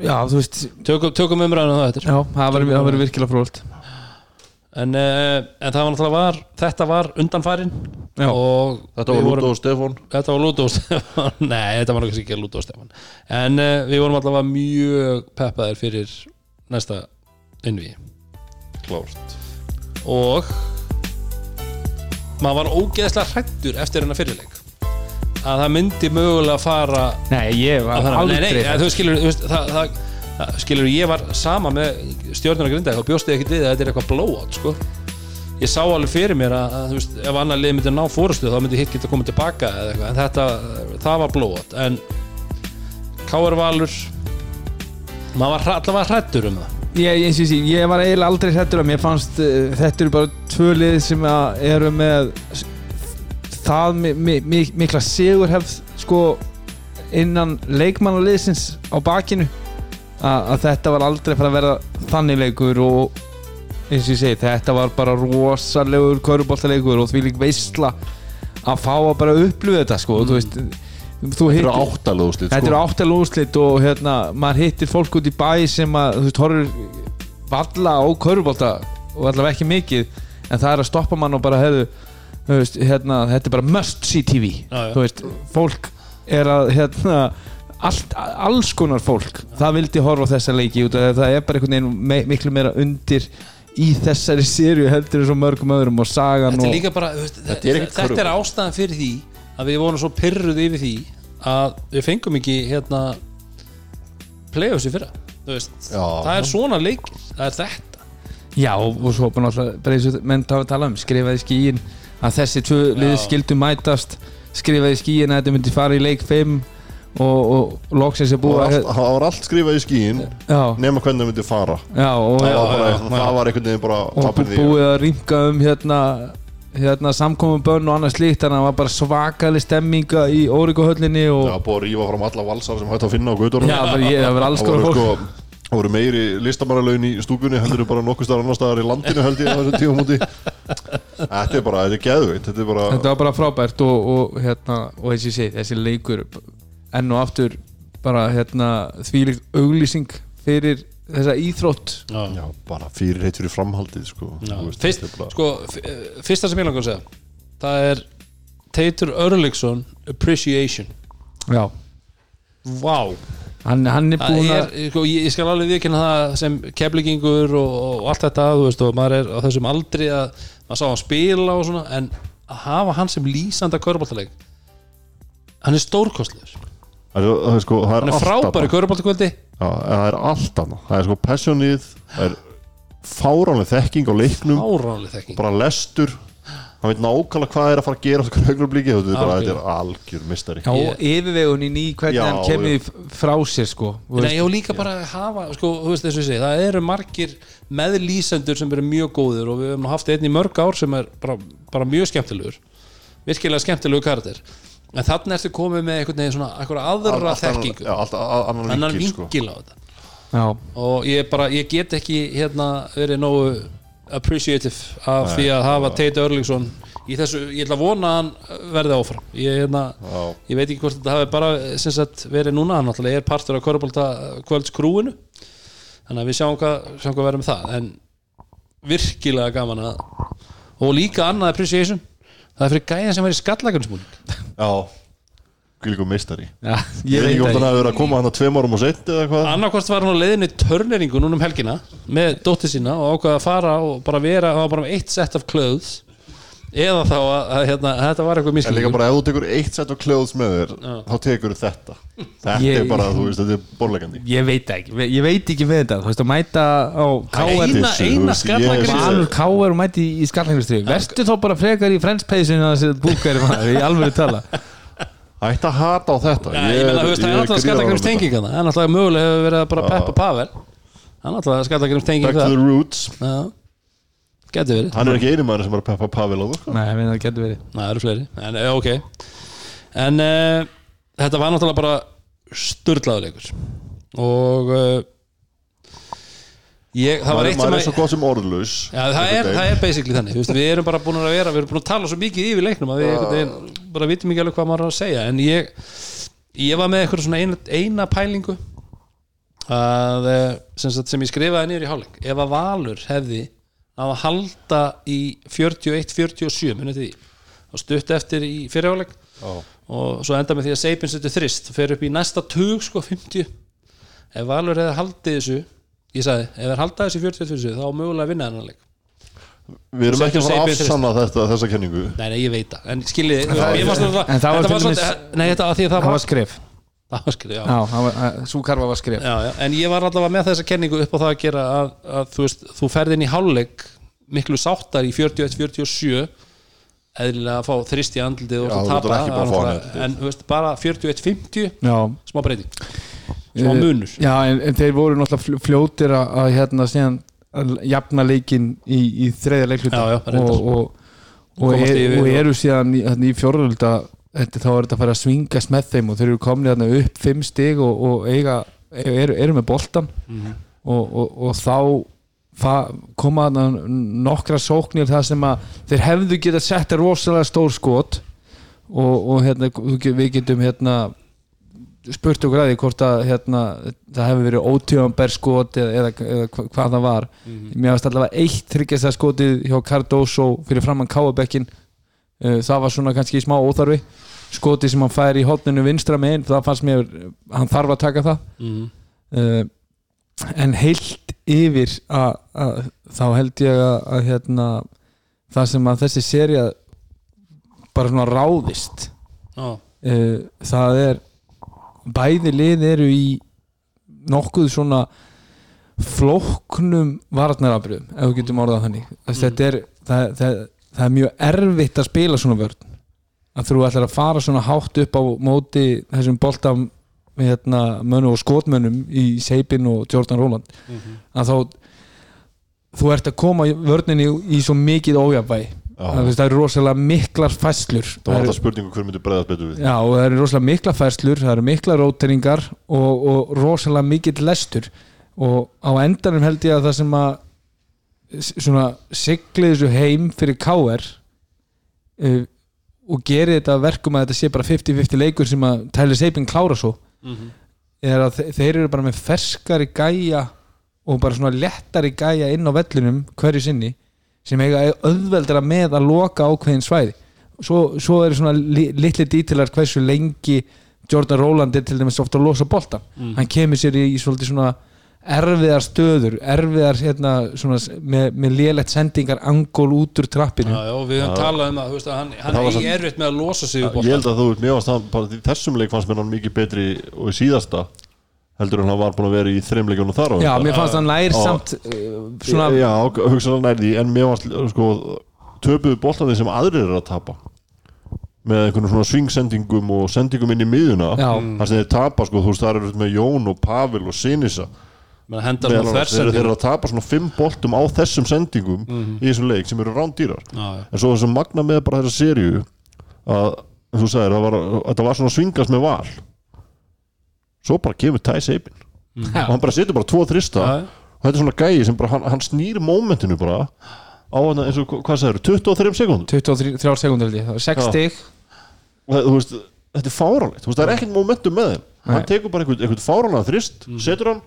C: Já, þú veist
A: tökum, tökum umræðan á það eftir.
C: Já, það verður virkilega frólægt
A: en, uh, en það var náttúrulega var þetta var undanfærin
B: Þetta var Lúto og Stefán.
A: Þetta var Lúto og Stefán. Nei, þetta var náttúrulega ekki Lúto og Stefán. En uh, við vorum allavega mjög peppaðir fyrir næsta innví
B: klárt.
A: Og maður var ógeðslega hrættur eftir hennar fyrirleik. Að það myndi mögulega fara
C: Nei, ég var aldrei
A: nei, nei, þú skilur þú veist, það, það, það, skilur, ég var sama með stjórnuna grinda og bjóst ég ekkert við að þetta er eitthvað blowout sko. ég sá alveg fyrir mér að, að veist, ef annar lið myndi ná fórustu þá myndi hitt geta komið tilbaka eitthvað, en þetta, það var blowout en K.R. Valur maður var allavega hrættur um það
C: Ég, ég, sé, ég var eiginlega aldrei hrættur að mér fannst uh, þetta eru bara tvö lið sem að eru með það mi, mi, mi, mikla sigurhefð sko innan leikmannaliðsins á bakinu að þetta var aldrei fara að vera þannig leikur og eins og ég segi þetta var bara rosalegur köruboltaleikur og því lík veistla að fá að bara upplifa þetta sko þú veist þú
B: Þetta
C: hittir-
B: eru áttalegu úrslit
C: Þetta
B: sko.
C: eru áttalega úrslit og hérna, maður hittir fólk út í bæ sem að, þú veist, horfur valla á körfubólta og allavega ekki mikið en það er að stoppa mann og bara hefðu þú veist, hérna, þetta er bara must see TV
A: Já, já.
C: þú veist, fólk er að hérna, allt, alls konar fólk það vildi horfa þessa leiki út af því að það er bara einhvern veginn me miklu meira undir í þessari sériu heldur en svo mörgum öðrum og sagan
A: Þetta er
C: og
A: líka bara, þú veist,
B: Þetta er
A: þetta, er ástæðan fyrir því að við vorum svo pyrruð yfir því að við fengum ekki hérna playoffs í fyrra Þú veist,
B: Já.
A: það er svona leikir það er þetta.
C: Já, og, og svo bara eins og menn tafa að tala um skrifaði skíin að þessi tvö lið skildu mætast skrifaði skíin að þetta myndi fara í leik 5 og, og loksins er búið að
B: það var allt skrifað í skíin nema hvernig það myndi fara.
C: Já, og,
B: það,
C: já,
B: var bara,
A: já,
B: það var einhvern veginn bara
C: og búið að ringa um hérna hérna samkomum bönn og annað slíkt þannig að það var bara svakalig stemminga í Órikuhöllinni og
B: Já, búið að rífa fram alla valsar sem hægt að finna á guðdórum
C: Já, það var alls konar fólk.
B: sko Það voru meiri listamannalaun í stúkunni heldur en bara nokkuð staðar annar staðar í landinu held ég á þessum tíum múti Þetta er bara, þetta er geðveitt Þetta bara,
C: Þetta var bara frábært og, og hérna, og segi, þessi leikur enn og aftur bara hérna þvílíkt auglýsing fyrir þessa íþrótt.
A: Já.
B: já, bara fyrir heitt fyrir framhaldið sko.
A: Já.
B: Þú veist,
A: Fyrst, sko, eh, fyrsta sem ég langar að segja það er Teitur Örliksson Appreciation.
C: Já,
A: Vá.
C: Hann, hann er búin
A: er,
C: að
A: sko, ég, ég skal alveg viðkynna það sem keflingingur og, og allt þetta þú veist, og maður er á þessum aldri að maður sá hann spila og svona en að hafa hann sem lýsanda köruboltaleg hann er stórkostlegur
B: Það er, það er sko, það er
A: er frábæri
B: Já, en það er allt annað. Það er sko passionið Það er fáránlega þekking á leiknum.
A: Þekking.
B: Bara lestur. Hann veit nákvæmlega hvað er að fara að gera þetta er bara,
A: Algjör.
B: þetta er algjör mistari
C: Já, og yfirvegun í hvernig
B: Já,
C: hann kemur því frá sér sko
A: Nei, og líka bara að hafa, sko, þú veist það eru margir meðlýsendur sem eru mjög góður og við höfum haft einn í mörg ár sem er bara, bara mjög skemmtilegur. Virkilega skemmtilegur karakter en þannig ertu komið með einhvern veginn svona einhverja aðra
B: annan-
A: þekkingu.
B: já, allt a- annan
A: annan
B: vinkil sko.
A: vinkil á þetta.
C: Já,
A: og ég bara, ég get ekki hérna verið nógu appreciative af því að hafa Tate Örlingsson í þessu, ég ætla að vona að hann verði áfram. Ég, hérna, ég veit ekki hvort þetta hafi bara sem sagt, verið núna, hann náttúrulega er partur af Körbólta kvöldskrúinu þannig að við sjáum hvað, sjáum hvað verður með það. En virkilega gaman að og líka annað appreciation það er fyrir gæðan sem var í skallakansmúling
B: já, líka mistari
C: já
B: ég veit ekki hvort hann hafi verið að koma hann að tveim árum og sent eða hvað
A: annarkvort var hann á leiðinni í törneringu núna um helgina með dóttir sína og ákvaða að fara og bara vera, það var bara með eitt set of clothes eða þá að, að hérna, þetta var eitthvað
B: en líka
A: miskilningur
B: bara ef þú tekur eitt set of clothes með þér
A: Já.
B: þá tekur þetta. Þetta
C: Ég-
B: er bara, þú veist, þetta er borleikandi
C: Ég veit ekki, ég veit ekki með þetta. Þú veist að mæta á KR
A: eina, eina
B: ég-
C: Valur KR og mæti í skallangristrið Verstu þá bara frekar í frendspeysun að þessi búkari maður, í alveg tala.
B: Ætti að hata á þetta.
A: Já, ég meina, þú veist, það er náttúrulega skallakarims tenging það er náttúrulega mögulega hefur verið bara peppa Pavel. Það er náttúrulega skallakarims tenging
B: back to
A: það
B: the roots
A: Já, getur verið.
B: Hann er ekki eini maður sem er að peppa Pavel á þú sko.
C: Nei, ég meina það getur verið.
A: Það eru fleiri, en eh, ok. En uh, þetta var náttúrulega bara sturlaðuleikur og uh, ég, það var eitt sem
B: maður
A: að
B: er svo gott sem orðlaus
A: Já, það er, það er basically þannig, þú veist, við erum bara búin að vera við erum búin að tala svo mikið yfir leiknum að við einhvern veginn bara vitum ekki alveg hvað maður er að segja. En ég, ég var með eitthvað svona eina, eina pælingu að eh, sem, sagt, sem ég skrifaði niður í hálfleik. Ef að Valur hefði að halda í 41-47 munið því. Og stutt eftir í fyrirháleik og svo enda með því að Seipin setur þrist. Og fer upp í næsta tug sko 50 ef Valur hefði haldið þessu ég sagði, ef þeir halda þessu í 40-47 þá mögulega vinna þennan leik.
B: Við erum ekki að fara að afsanna þetta, þessa kenningu.
A: Nei, nei, ég veit það, en skiljið
C: En það-
A: ég var svona-
C: en það var
A: þetta
C: dæmis-
A: svolítið- Nei, þetta var því að það
C: Það
A: var
C: var sú karfa var skref.
A: Já, já, en ég var allavega með þessa kenningu upp á það að gera að, að þú veist, þú ferð inn í hálfleik miklu sáttar í 41-47 eðlilega að fá þrist í andlitið og svo tapa en veist, bara 41-50
C: Já,
A: smá breyting, smá
C: Eh,
A: munur
C: Já, en, en þeir voru náttúrulega fl- fljótir að, að hérna síðan að jafna leikin í, í þriðja leikluta og, og, og, er, og eru síðan í, hérna, í fjórðulda þetta, þá er þetta að fara að svingast með þeim og þeir eru komni hérna, upp fimm stig og, og eiga, eru, eru með boltan
A: Mhm.
C: og, og, og þá koma nokkra sóknir það sem að þeir hefðu geta sett rosalega stór skot. Og, og hérna, við getum hérna spurt okkur að því hvort að hérna, það hefur verið ótjóðanberg skot eða, eða, eða hva- hvað það var. Mér varst allavega eitt þryggjast að skotið hjá Cardoso fyrir framann Káabekkin það var svona kannski smá óþarfi. Skotið sem hann fær í hotninu vinstra megin það fannst mér, hann þarf að taka það.
A: Mm.
C: uh, en heilt yfir að, að, þá held ég að, að hérna, það sem að þessi seria bara svona ráðist. Uh, það er bæði lið eru í nokkuð svona flóknum varnarabriðum ef við getum orðað þannig. Mm. þetta er það, það, það er mjög erfitt að spila svona vörn. Að þú ætlar að fara svona hátt upp á móti þessum bolta hérna, mönu og skotmönnum í Seipin og Jordan Roland að þá þú ert að koma vörninni í svo mikið ójafvægi það, það eru rosalega miklar fæslur
B: það var alltaf spurningu hver myndi bregðast betur við.
C: Já, og það eru rosalega mikla færslur það eru mikla róteringar og, og rosalega mikill lestur. Og á endanum held ég að það sem að svona sigli þessu heim fyrir KR uh, og geri þetta verkum að þetta sé bara 50-50 leikur sem að Tyler Sapin klára svo er að þe- þeir eru bara með ferskari gæja og bara svona lettari gæja inn á vellinum hverju sinni sem eiga auðveldra með að loka ákveðin svæði. Svo, svo eru svona li, litli dítilar hversu lengi Jordan Roland er til dæmis ofta að losa bolta hann kemur sér í, í svolítið svona erfiðar stöður, erfiðar hérna, svona, með, með lélegt sendingar angól út úr trappinu.
A: Já, já, við höfum talað um að, þú veist, að hann, hann er
B: samt-
A: erfitt með að losa sig upp
B: ég held að þú, það bara í þessum leik fannst mér hann mikið betri og í síðasta heldur en hann var búin að vera í þreimleikjunum þar á
C: Já, mér fannst hann nær samt uh, svona,
B: já, hugsaðan nærði en mér varst sko, töpuðu boltandi sem aðrir eru að tapa með einhvern svona svingsendingum og sendingum inn í miðuna þar sem þeir tapa, sko, þú veist, það eru með Jón og Pavel og Sinisa þeir, eru að tapa svona fimm boltum á þessum sendingum í þessum leik sem eru rándýrar.
A: Já.
B: en svo þessum magna með bara þessa serju að, eins og þú sagðir, það var, þetta var svona svingast með val. Svo bara kemur Tæ Seipin og hann bara setur bara tvo þrista.
A: Já, já.
B: og þetta er svona gæi sem bara, hann, hann snýr momentinu bara á hann eins og, hvað sagður, 23 sekúndur?
C: 23 sekundur held ég, það var 6
B: Já.
C: stig.
B: Og þú veist, þetta er veist, það er ekkert momentum með þeim. Hann tekur bara einhvern, fáránlega þrist setur hann,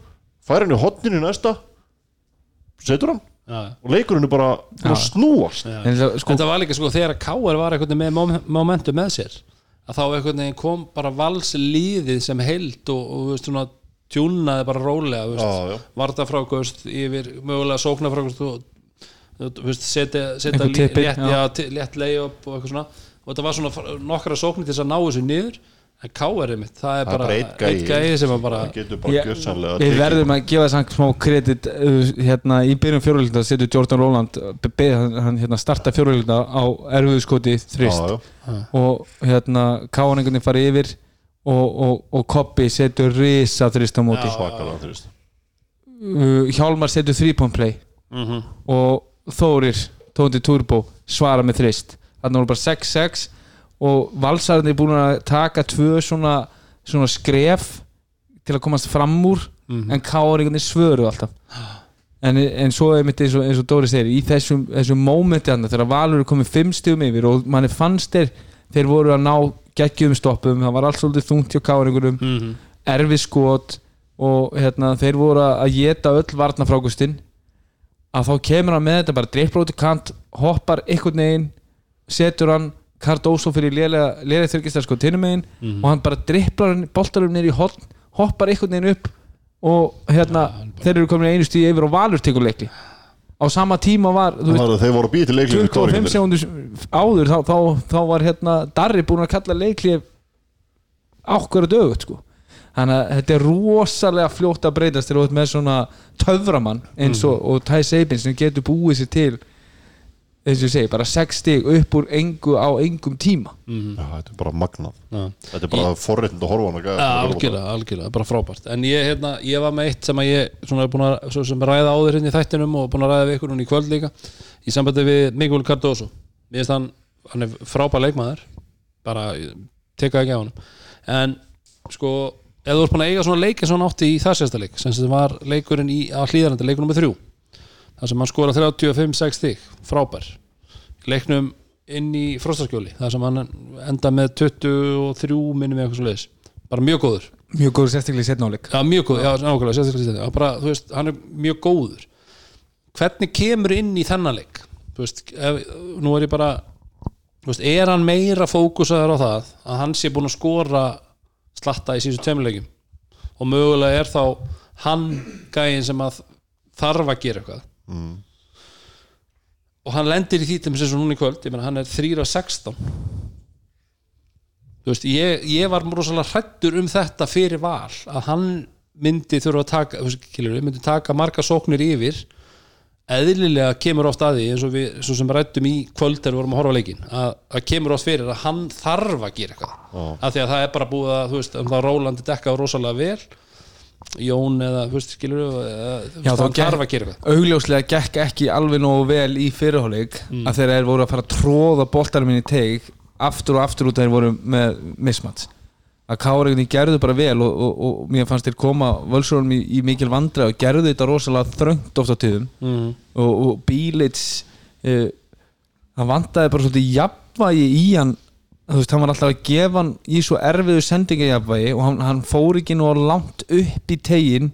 B: fær hann í hotninu næsta? Setur hann?
A: Já, já.
B: og leikurinn er bara
C: Já.
B: snúast.
C: En það, sko,
A: Þetta var líka sko þegar Káar var veginn með mom- momentum með sér að þá veginn kom bara vals líðið sem heild og, og veist, svona, tjúnaði bara rólega veist,
B: Já, já.
A: varta frákvöst yfir mögulega sókna frákvöst og þú veist, setja, létt, létt lay-up og eitthvað svona. Og þetta var svona nokkra sóknir til þess að ná þessu niður en er mitt, það er
B: Það er
A: bara eitt gæi. sem að bara
B: það
C: við verðum að gefa þess smá kredit uh, hérna í byrjun fjórulunda setur Jordan Roland hann, hérna, starta fjórulunda á erfiðu skoti þrist. Og hérna káningunni fara yfir og, og, og Koppi setur risa þrist á móti. Uh, Hjálmar setur 3 point play.
A: Mhm.
C: og Þórir Tóndi Turbo svara með þrist. Þannig voru bara 6-6 og valsarðin er búin að taka tvö svona, svona skref til að komast fram úr en káringarnir svöru alltaf en, en svo er mitt eins og, eins og Dóri segir í þessum, þessum mómenti þegar Valur er komið fimm stigum yfir og manni fannst þeir þeir voru að ná geggjum stoppum það var allt svolítið þungt hjá káringurum
A: Mhm.
C: erfið skot og hérna, þeir voru að geta öll varnafrákustin að þá kemur hann með þetta bara í kant hoppar einhvern veginn setur hann Cardoso fyrir lélega, þurrkistar sko tinnum megin og hann bara dripplar hann boltarum niður í hotn hoppar einhvern veginn upp og hérna þeir eru komin einu stíð yfir og valur tekur leikli á sama tíma var
B: þeir voru til leiklingu
C: 25 sekundur áður þá, þá, þá var hérna Darri búin að kalla leikli ákveður dögut sko. Þannig að þetta er rosalega fljótt að breytast þú ert með svona töframann eins og, og Ty Sabin sem getur búið sér til eins og ég segi, bara 6 stig upp úr engu á engum tíma.
B: Já, þetta er bara magnað.
A: Já.
B: Þetta er bara forréttind að horfa á hana
A: Ja, algjörlega, algjörlega, bara frábært. En ég, hérna, ég var með eitt sem að ég svona er búin að, svo sem ræða áður hérna í þættinum og búin að ræða við ykkur núna í kvöld líka í sambandi við Miguel Cardoso. Mér finnst hann, hann er frábær leikmaður bara, teka ekki á hann en sko ef þú ert búin að eiga svona leik eins og hann átti í það sérsta leik sem sem var leikurinn í að hlýðarandi leikur nummer þrjú þar sem hann skora 35-6 stig frábær leiknum inn í frostaskjóli þar sem hann enda með 23 minnum eitthvað svo leiðis bara mjög góður.
C: Mjög góður sérstaklega í setnáleik
A: Já, mjög góð, já, nákvæmlega, sérstaklega. Já, bara, þú veist, hann er mjög góður. Hvernig kemur inn í þennan leik? Þú veist, ef, nú er ég bara þú veist, er hann meira fókusaður á það að hann sé búin að skora slatta í síðustu tveimleikum og mögulega er þá hann gæinn sem að þarf að gera eitthvað. Mm. Og hann lendir í því til þess að núna í kvöld, ég meina hann er 3 af 16 þú veist, ég, ég var rosalega hrættur um þetta fyrir val að hann myndi þurfa að taka skilurðu, myndi taka marga sóknir yfir. Eðlilega kemur oft að því eins og við svo sem rættum í kvöld þegar við vorum að horfa leikin að, að kemur oft fyrir að hann þarf að gera eitthvað. Af því að það er bara búið að þú veist, um það Rólandi dekka rosalega vel Jón eða, þú veist, skilur hann
C: þá
A: þarf að gera eitthvað.
C: augljóslega gekk ekki alveg nógu vel í fyrirháleik að þeir eru voru að fara að tróða boltarum inn í teig aftur og aftur út að þeir voru með mismats að Kárinni gerðu bara vel og, og, og mér fannst þeir koma völsurum í, í mikil vandra og gerðu þetta rosalega þröngt oft á tíðum.
A: Mm.
C: og, og Bílits uh, hann vantaði bara svolítið jafnvægi í hann þú veist, hann var alltaf að gefa hann í svo erfiðu sendingajafvægi og hann, hann fór ekki nú langt upp í tegin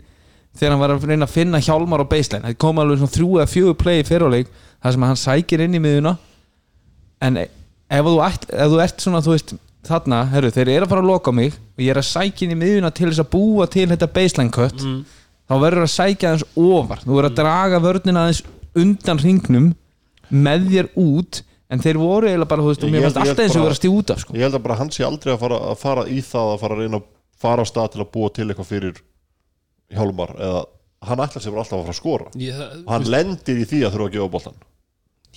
C: þegar hann var að reyna að finna hjálmar á baseline. Það kom alveg svona þrjú eða fjögur play í fyrirleik þar sem hann sækir inn í miðuna en ef þú, ætt, ef þú ert svona, þú veist þarna, herru, þeir eru að fara að loka á mig og ég er að sækja inn í miðuna til þess að búa til þetta baseline cut þá verður að sækja aðeins ofar. Þú verður að draga vörnina aðeins undan hringnum með þér út en þeir voru eiginlega bara, þú veist, mér
B: held
C: alltaf eins og vera að stíð út af sko.
B: ég held að bara hann sé aldrei að fara, að fara í það að fara að reyna að fara á stað til að búa til eitthvað fyrir hjálmar eða hann ætlar sér bara alltaf að fara að skora.
A: Ég, það,
B: hann lendir í því að þurfa að gefa boltan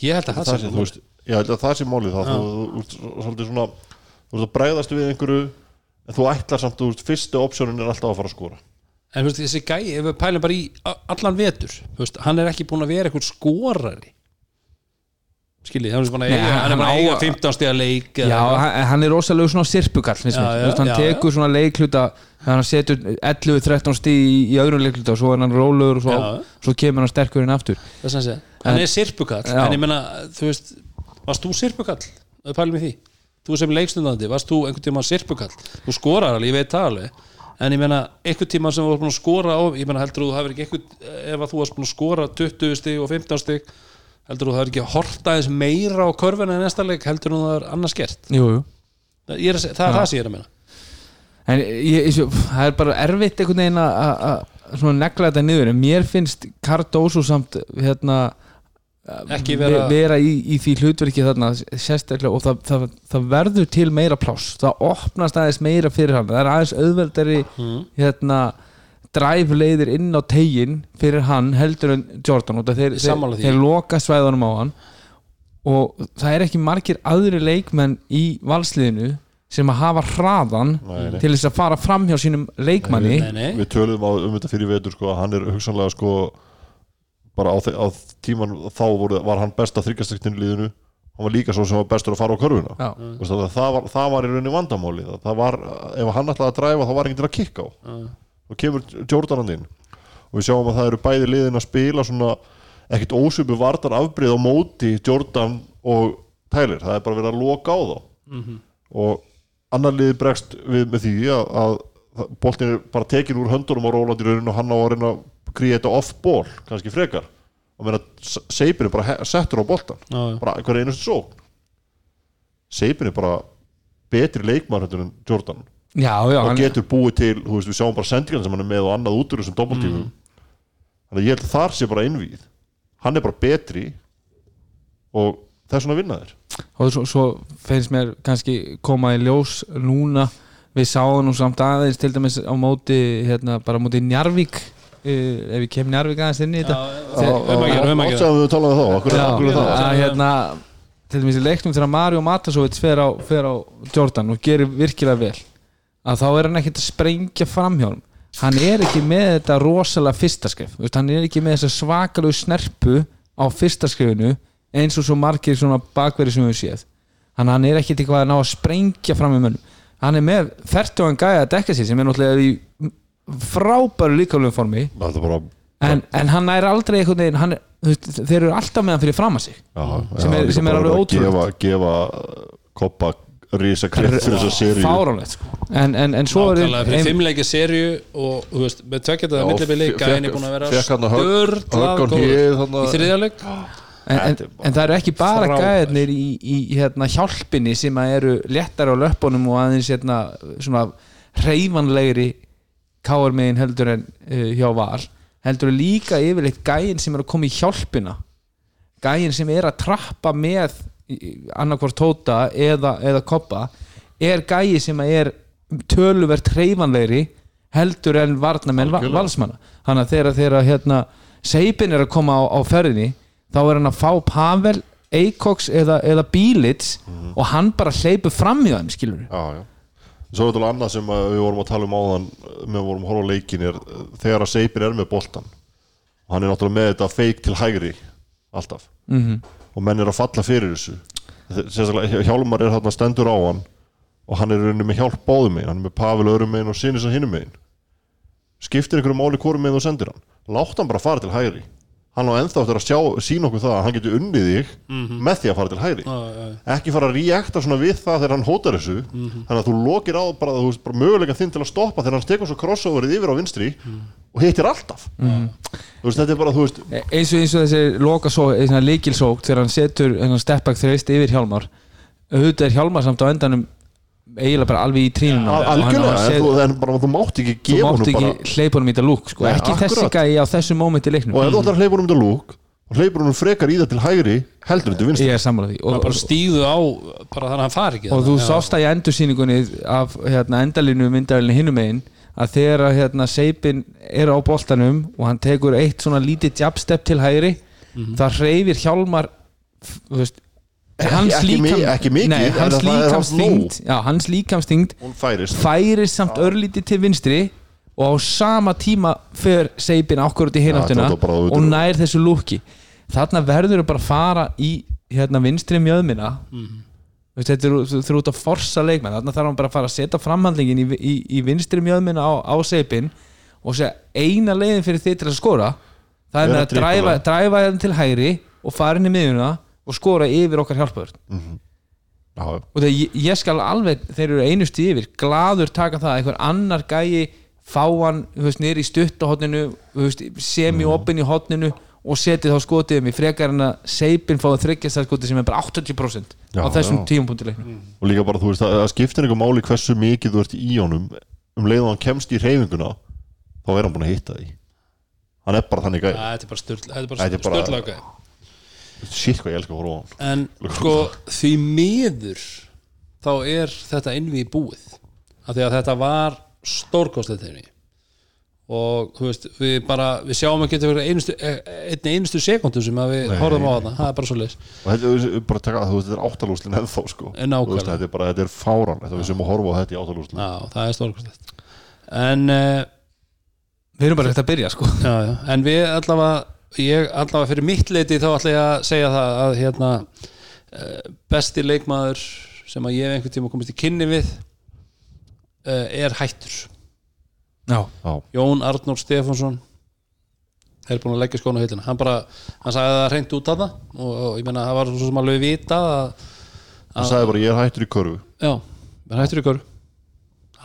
A: ég held að
B: það
A: það
B: sé, þú veist, ég held að það sé málið það, þú, þú, þú, þú, svolítið svona þú veist að bregðast við einhverju en þú ætlar samt, þú veist, fyrstu optionin er alltaf að fara að skora.
A: En þú veist, þessi gæi, ef við pælum bara í a- allan vetur, þú veist, hann er ekki búin að vera eitthvað skorari skiljið, hann er eiga, hann er bara eiga 15 stiga leik
C: Já, hann, hann er rosalega svona sirpukall hann tekur svona leikluta hann setur 11-13 stíð í, í öðrum leikluta og svo er hann rólegur og svo, svo kemur hann sterkur inn aftur.
A: Það sé, hann
C: En-
A: er sirpukall en ég menna, þú veist, varst þú sirpukall við pælum í því, þú sem leikstundandi varst þú einhvern tíma sirpukall þú skorar alveg, ég veit það alveg. En ég menna, einhvern tíma sem þú varst búin að skora á, ég menna heldur þú það ekki einhvern ef að þú varst búin að skora 20 stig og 15 stig heldur þú það er ekki að horta aðeins meira á körfuna en næsta leik heldur þú það er annars gert?
C: Jú, jú.
A: Ég er það er
C: Já.
A: það sem ég er að meina.
C: En ég, ég, það er bara erfitt einhvern veginn að- negla þetta niður en mér finnst Cardoso samt hérna
A: vera-
C: ve- vera í, í því hlutverki þarna sérstaklega og það, það, það verður til meira pláss. Það opnast aðeins meira fyrir hann. Það er aðeins auðveldari
A: Mm.
C: hérna drive leiðir inn á tegin fyrir hann heldur en Jordan og þeir, þeir, þeir loka svæðunum á hann. Og það er ekki margir aðri leikmenn í valsliðinu sem að hafa hraðan
B: Nei, nei.
C: til þess að fara fram hjá sínum leikmanni.
A: Nei, nei,
B: við töluðum á, um þetta fyrir vetur sko, að hann er hugsanlega sko bara á, á tíman þá voru, var hann besta þryggjastektin liðinu. Hann var líka svo sem var bestur að fara á körfuna. Það, það, var, það var í rauninni vandamáli það, var, ef hann ætlaði að dræfa þá var enginn til að kikka á og kemur Jordan hann inn. Og við sjáum að það eru bæði liðin að spila svona ekkert ósöpu vartar afbrið á móti Jordan og Tyler, það er bara verið að loka á þá. Og annar liði bregst við með því að, að boltin er bara tekin úr höndunum á Róland í rauninu og hann á að reyna að create off-ball, kannski frekar. Og meina Seipin er bara settur á boltan.
A: Já.
B: bara hver einustu sókn. Seipin er bara betri heldur en Jordan
C: já, já,
B: og
C: hann,
B: getur búið til, þú veist, við sjáum bara sendingan sem hann er með og annað út úr þessum doppeltífum
C: Mm.
B: þannig að ég held að þar sé bara innvíð hann er bara betri og það er svona að vinna þér
C: og svo, svo finnst mér kannski koma í ljós núna við sáum nú samt aðeins til dæmis á móti hérna, bara móti Njarvík uh, ef við kemum Njarvík aðeins inn í þetta
A: um um.
B: Átsaðum við talaðum þá, er
C: hérna til dæmis í leiknum þegar Mario Matasovits fer á, fer á Jordan og gerir virkilega vel að þá er hann ekkert að sprengja framhjálm. Hann er ekki með þetta rosalega fyrsta skrif veist, hann er ekki með þessa svakalegu snerpu á fyrsta skrifinu eins og svo margir svona bakveri sem við séð. Hann, hann er ekkert eitthvað að ná að sprengja fram í mönnum. Hann er með fertugan gæja að dekka sér sem er náttúrulega í frábæru líkaflegum formi. En, en hann er aldrei einhvern veginn hann, þeir eru alltaf með hann fyrir fram að sig.
B: Já,
C: Sem er-
B: líka
C: sem er alveg
B: að
C: ótrúlegt.
B: gefa, gefa koppa risa kredd fyrir þessa seríu
C: fáránlegt sko. en, en, en svo er
A: Nákvæmlega fyrir fimmleikja serju og þú veist, með tveggjata
B: Já,
A: millibili
B: fe-
A: gæðin er búin að vera
B: fékk hann að högg-
A: störtlað í þriðjarleik
C: en, en, en það eru ekki bara
A: Frábær.
C: gæðirnir í, í hérna, hjálpinni sem að eru léttar á löppunum og aðeins hérna, svona hreyfanlegri káarmegin heldur en uh, hjá val heldur líka yfirleitt gæðin sem er að koma í hjálpina gæðin sem er að trappa með annarkvort tóta eða, eða koppa er gæði sem að er töluvert hreyfanlegri heldur en varnamenn valsmanna. Þannig að þegar, þegar hérna, Seipin er að koma á, á ferðinni þá er hann að fá Pavel Eikoks eða, eða Bílits
B: Mhm.
C: og hann bara hleypur fram í þann skilur
B: já Svo er þetta annað sem að við vorum að tala um áðan með við vorum að horfa leikin er uh, þegar að Seipin er með boltan og hann er náttúrulega með þetta feik til hægri alltaf.
C: Mhm.
B: Og menn er að falla fyrir þessu. Þe- sérstaklega Hjálmar er þarna stendur á hann. Og hann er rauninni með hjálp báðum megin. Hann er með Pavel öðrum megin og Sinisa hinnum megin. Skiptir einhverju máli hvori megin þú sendir hann? Látt hann bara fara til hægri hann á ennþá eftir að sjá, sína okkur það að hann getur unnið þig með því að fara til hægri.
A: Já, já.
B: ekki fara að reakta svona við það þegar hann hótar þessu. Þannig að þú lokir á bara, þú veist, bara möguleika þinn til að stoppa þegar hann tekur svo crossoverið yfir á vinstri og hittir alltaf. Þú veist, þetta er bara, þú veist
C: E- eins og, eins og þessi loka líkilsók þegar hann setur hennan stepback þreist yfir Hjálmar. Auðvitað er Hjálmar samt á endanum eiginlega bara alveg í trínunum
B: al- algjörlega, þú, þú mátt ekki
C: þú
B: gefa
C: mátt
B: honum
C: ekki
B: bara
C: hleypa honum í þetta lúk sko. Ekki þessi gæi á þessu mómenti í leiknum.
B: Og ef þú ætlar að hleypa honum til lúk og hleypur honum frekar í það til hægri heldur þetta vinstri.
C: Ég er sammála því.
A: Það
C: og,
A: bara stíðu á bara þannig að hann fari ekki
C: og þú sást það í endursýningunni af hérna, endalínu myndalinu hinum einn að þegar að, hérna, Seipin er á boltanum og hann tekur eitt svona lítið jabstep til hægri það hreyfir Hjálmar þú veist, hans
B: ekki mi- ekki mikið,
C: nei, hans
B: er
C: líkamsþyngd já, hans líkamsþyngd
B: færist.
C: færir samt örlítið til vinstri og á sama tíma fer Seipin
B: þetta var bara
C: og nær þessu lúki. Þarna verður þau bara að fara í hérna vinstri mjöðmina. Þú veist, þetta er ert að forsa leikmenn. Þarna þarf hann bara að fara að setja framhandlingin í, í, í vinstri mjöðmina á, á Seipin og segja eina leiðin fyrir þið til að skora. Það er með að dræfa, dræfa hérna til hægri og fara inn í miðjuna og skora yfir okkar hjálpaður
B: já,
C: og þegar ég, ég skal alveg þeir eru einustu yfir, gladur taka það að einhver annar gæi fá hann þú veist, niður í stuttahotninu semi opin í hotninu og setja þá skotið um í frekar en að seipin fáið þryggjastæðskotið sem er bara 80%
B: Já,
C: á þessum
B: já.
C: tímapunktileiknum.
B: Og líka bara, þú veist, það, það skiptir einhver máli hversu mikið þú ert í honum um leið og hann kemst í reyfinguna þá er hann búin að hitta því hann er bara þannig gæði
A: Ja, Þetta er bara styrla
B: Shit hvað ég elska að horfa á hann.
A: En sko því miður þá er þetta innví búið. Af því að þetta var stórkostlegt þeirri og þú veist, við bara við sjáum ekki einustu, eh, einni einustu sekundu sem að við
B: Nei.
A: horfum á þarna. Það er bara svo leis
B: og þetta er bara að taka, þú veist, þetta er áttalúslin ennþá sko.
A: En nákvæmlega.
B: Þú veist, þetta er bara, þetta er fáran þetta við sem að horfa á þetta í áttalúslin
A: Já, það er stórkostlegt. En uh,
C: við erum bara eftir að byrja sko.
A: Já, já, en við allavega ég allavega fyrir mitt leiti þá ætla ég að segja það að hérna uh, besti leikmaður sem að ég hef einhvern tíma komist í kynni við uh, er hættur.
C: Já,
B: já,
A: Jón Arnór Stefánsson er búin að leggja skóna á hillina hann bara, hann sagði það reynd út af það og, og ég meina það var svo sem alveg vita að,
B: hann sagði bara ég er hættur í körfu.
A: Já, hann hættur í körfu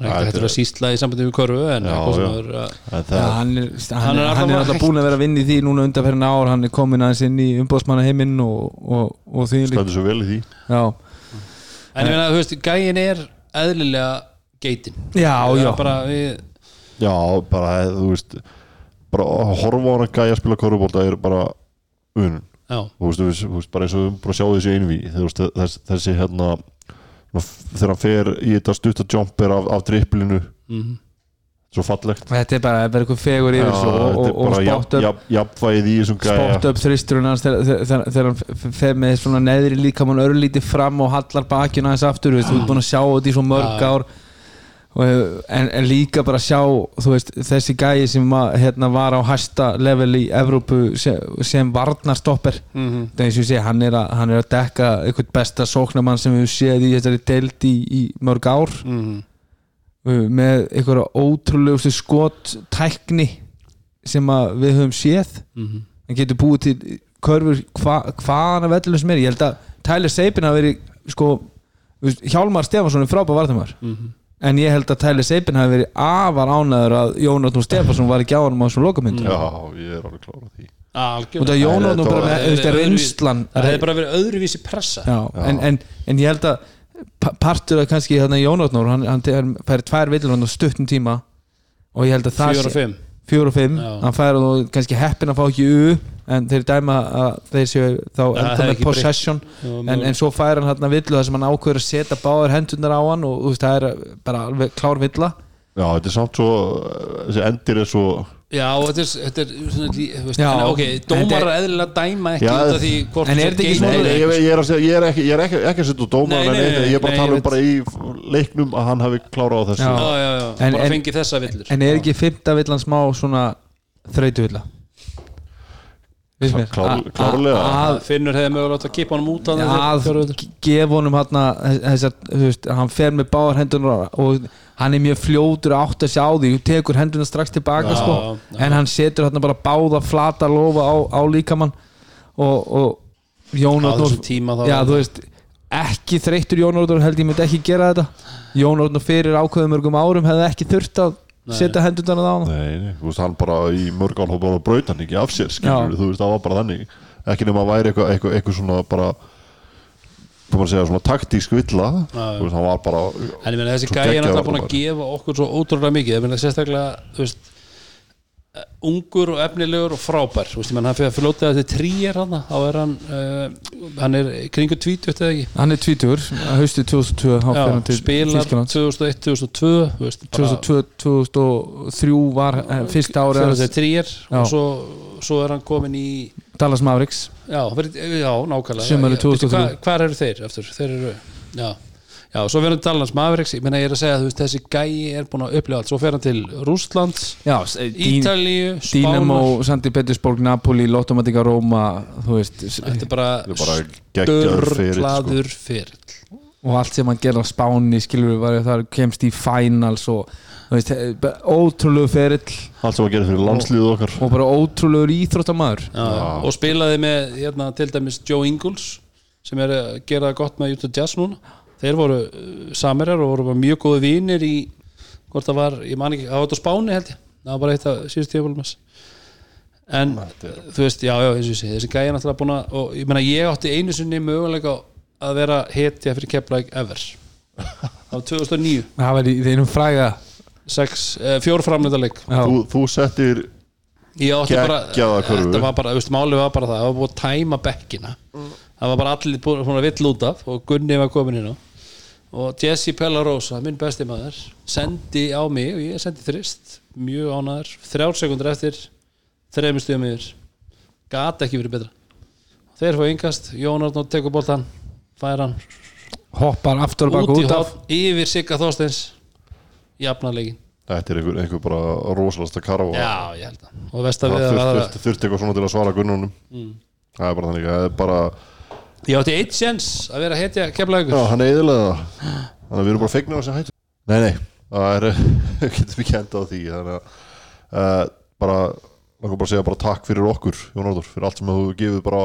A: hann er
B: þetta
A: að sísla í sambandi við körfu en
B: Já, já.
A: er að
B: það,
C: hann er, hann,
A: er
C: er, alltaf búin að vera að vinna í því núna undanferðin ár, hann er komin aðeins inn í umbóðsmanna heiminn og, og, og því
B: stendur svo vel í því.
C: Já,
A: en ég meina, þú veist, gæin er eðlilega geitin.
C: Já, já.
A: bara við,
B: já, bara, þú veist bara að horfa á hann að gæja að spila körfubólta er bara unun
A: já,
B: þú veist, bara eins og við bara sjá þessi þess, þessi hérna þegar hann fer í þetta stutta jumper af, af driplinu.
A: Mhm.
B: Svo fallegt.
C: Þetta er bara, eitthvað fegur yfir svo og, og, og spott upp
B: jafn, jafnvægið í þessum gæja.
C: spott upp þristurinn hans þegar, þegar, þegar hann fer með svona neðri líkamann örlítið fram og hallar bakinu hans aftur þú ert búin að sjá þetta í svo mörg ár. og, en, en líka bara sjá veist, þessi gæi sem að, hérna, var á hæsta level í Evrópu sem, sem varnarstopper. Það er eins og ég segi, hann er að, hann er að dekka eitthvað besta sóknamann sem við séð í þessari deild í, í mörg ár.
A: Mhm.
C: Uh, með einhverja ótrúlegustu skot tækni sem að við höfum séð.
A: Mhm.
C: Hann getur búið til körfur hva, hvaðan af vellinu sem er. Ég held að Tyler Seipin hafi verið sko, Hjálmar Stefansson er frábæð vartamar
A: mhm
C: en ég held að Tyler Seipin hafi verið afar ánæður að Jónatún Stefansson var ekki á hann á þessum lokamyndu
B: já, ég er alveg klára því.
C: Og það
A: algjörlega
C: Jónatún
B: þetta
C: bara með þú veist, reynslan
A: það hefði bara verið öðruvísi pressa.
C: Já, En, en, en ég held að pa- partur af kannski þarna Jónatnór hann, hann hann fær tvær villur á stuttum tíma og ég held að það
A: fimm.
C: Fjóra og fimm,
A: Já.
C: hann fær nú kannski heppin að fá ekki U en þeir dæma að þeir séu þá enda með possession. En, en svo fær hann hérna villu þar sem hann ákveður að setja báðar hendunar á hann og þú veist, það er bara alveg klár villa.
B: Já, þetta er samt svo þessi endir er svo
A: Já, þetta er, þetta er svona, lí- þú veist,
C: Já,
A: en, ok, dómarar
C: þetta
A: eðlilega dæma ekki
B: Já,
A: út af því hvort
C: en er þetta ekki svona-
B: ég, ég er að segja, ég er ekki, ég er ekki, ekki að setja út dómar
A: Nei,
B: en ég er bara að tala um bara í leiknum að hann hafi klárað á þessu.
C: Já.
A: Já, já, já,
C: En-
A: bara
C: en-
A: fengið þessa villur.
C: En er ekki fymta villan smá svona þreytu villa? Veist mér?
B: Klár-
C: A- a-
B: klárlega.
C: Að,
A: Finnur hefði mögulega átt að kipa honum út að
C: að gefa honum hann þessar, þú veist, hann fer með báðar hendunar og hann er mjög fljótur að átta sig á því og tekur hendunar strax tilbaka
A: Já,
C: sko.
A: já.
C: en hann setur hann bara báða flata lofa á, á líkamann og, og Jón
A: á
C: Arnór
A: þessum tíma þá
C: já, þú veist, ekki þreyttur Jón Arnór held ég myndi ekki gera þetta Jón Arnór fyrir ákveðum mörgum árum hefði ekki þurft að Setja hendunar á hann
B: Nei, nei, þú veist, hann bara í mörg ál bara braut hann ekki af sér, skilur þú veist, það var bara þannig. Ekki nema að væri eitthvað eitthvað, eitthvað svona bara maður að segja, svona taktísk villa. Þú veist, hann var bara
A: En ég meina þessi gæi er náttúrulega búin að gefa okkur svo ótrúlega mikið. Ég meina sérstaklega, þú veist ungur og efnilegur og frábær. Þú veist, hann fyrir að fljóta þetta tríjar hann þá er hann, uh, hann er kringu tvítut eða ekki?
C: Hann er tvítur, haustu 2002 þá fer hann
A: Já,
C: til
A: spilar
C: Þýskalands.
A: 2001, 2002 þú veist, bara-
C: 2002, 2003 var eh, fyrsta ári
A: fyrir
C: hans.
A: þetta tríjar
C: Já.
A: og svo, svo er hann komin í
C: Dallas Mavericks.
A: Já, já nákvæmlega
C: 2003.
A: hva- eru þeir eftir? þeir eru, já Já, svo verður hann Dallas Mavericks, ég meina ég er að segja að þessi gæi er búin að upplifa allt, svo fer hann til Rússlands,
C: Já, s- eh,
A: Ítalíu, Spánar.
C: Sandi Petersborg, Napoli, Lottomatica Róma þú veist,
A: Þetta er bara,
B: sko.
A: störlaður ferill.
C: Og allt sem hann gerði á Spáni skilur við var þar kemst í finals og þú veist, eh, ótrúlegu ferill.
B: Allt sem var gerð fyrir landsliðið okkar.
C: og bara ótrúlegur íþróttamæður
A: og spilaði með hérna, til dæmis Joe Ingles sem er að gera gott með Utah Jazz núna þeir voru uh, samirjar og voru mjög góði vinir í hvort það var, ég man ekki, það var þetta á Spáni held ég. Það var bara eitt af síðust tífólum en þú veist, já, já, eins og ég segi þessi gæði er náttúrulega búin að og ég meina ég átti einu sinni möguleika að vera hetja fyrir Keflæk ever. Var 2009
C: það var í þeinum fræga
A: sex, eh, fjór framleitaleg
C: Já.
B: þú, þú settir
A: ég átti bara,
B: Geggjaða körfu.
A: þetta var bara, veist, málið var bara það það var búið að tæma bekkina. Það var bara allir búin búin að vill út af og Gunni var komin inn á og Jesse Pellarosa, minn besti maður sendi á mig og ég sendi þrist mjög ánæður, þrjár sekundur eftir þreimur stuðum yfir. Gat ekki verið betra. Þeir fá yngast, Jón Arnótt tekur boltan fær hann.
C: Hoppar aftur baka
A: út
C: út af.
A: hótt yfir Sigga Þorsteins jafnarleikin
B: þetta er einhver, einhver bara rosalasta karfa.
A: Já, ég held að. Að
B: þurfti
A: að
B: þurft, þurft eitthvað svona til að svara gunnunum.
A: Mm.
B: það er bara þannig það er bara,
A: ég átti eitt sjens að vera hetja keflagur
B: já hann er eðilega þannig að við erum bara fegnir á þessi hættu. Nei nei, það er við getum ekki enda á því þannig að uh, bara, langar bara að segja bara takk fyrir okkur Jón Árður, fyrir allt sem þú gefið bara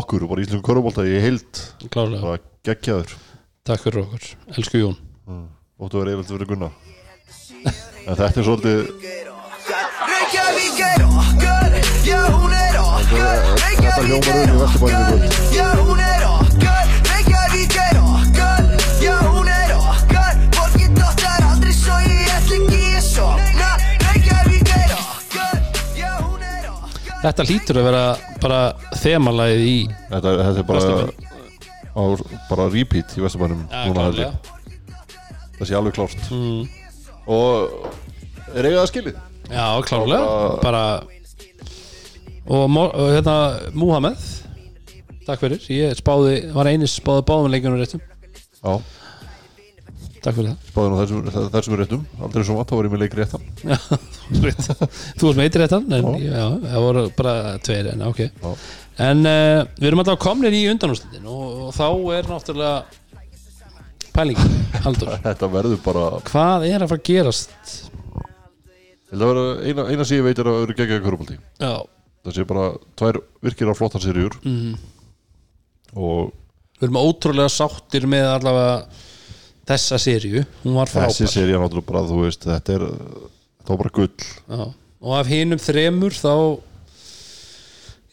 B: okkur, bara íslensku körubólta í heild,
A: klálega,
B: bara geggjaður.
A: Takk fyrir okkur, elsku Jón.
B: Og þú er eifelt verið gunna en þetta er svolítið þetta hljómar um í Vesturbænum í kvöld.
F: Já hún er okkar, Reykjavík er okkar. Já hún er okkar, fólki dottar aldrei svo ég ætla ekki að sofna Reykjavík er okkar, já hún er okkar.
A: Þetta hlýtur að vera bara þemalæðið í
B: þetta, þetta er bara á, bara repeat í Vesturbænum
A: ja,
B: núna held ég. það sé alveg klárt.
A: Mm.
B: og er eiga það skilið?
A: Já, klálega,
B: Og
A: bara og, hérna Múhameð takk fyrir, ég spáði var einis spáði báðum leikjunum réttum.
B: Já,
A: takk fyrir
B: spáði nú þessum, réttum. Aldrei svo vant, þá var ég með leik réttan.
A: Það þú varst með eitt réttan en
B: Já.
A: já, það voru bara tveir en ok.
B: Já.
A: en uh, við erum alltaf komnir í undanúrslitin og, og þá er náttúrulega pæling,
B: þetta verður bara
A: hvað er að fara að gerast?
B: Að vera eina, eina sem ég veit er að vera geggjaði körubólti
A: já,
B: það sé bara tvær virkilega flottar serjur.
A: Mm.
B: og
A: við erum ótrúlega sáttir með allavega þessa seríu, hún var frábær.
B: Þessi serja náttúrulega bara þú veist þetta er þá bara gull.
A: Já. og af hinum þremur þá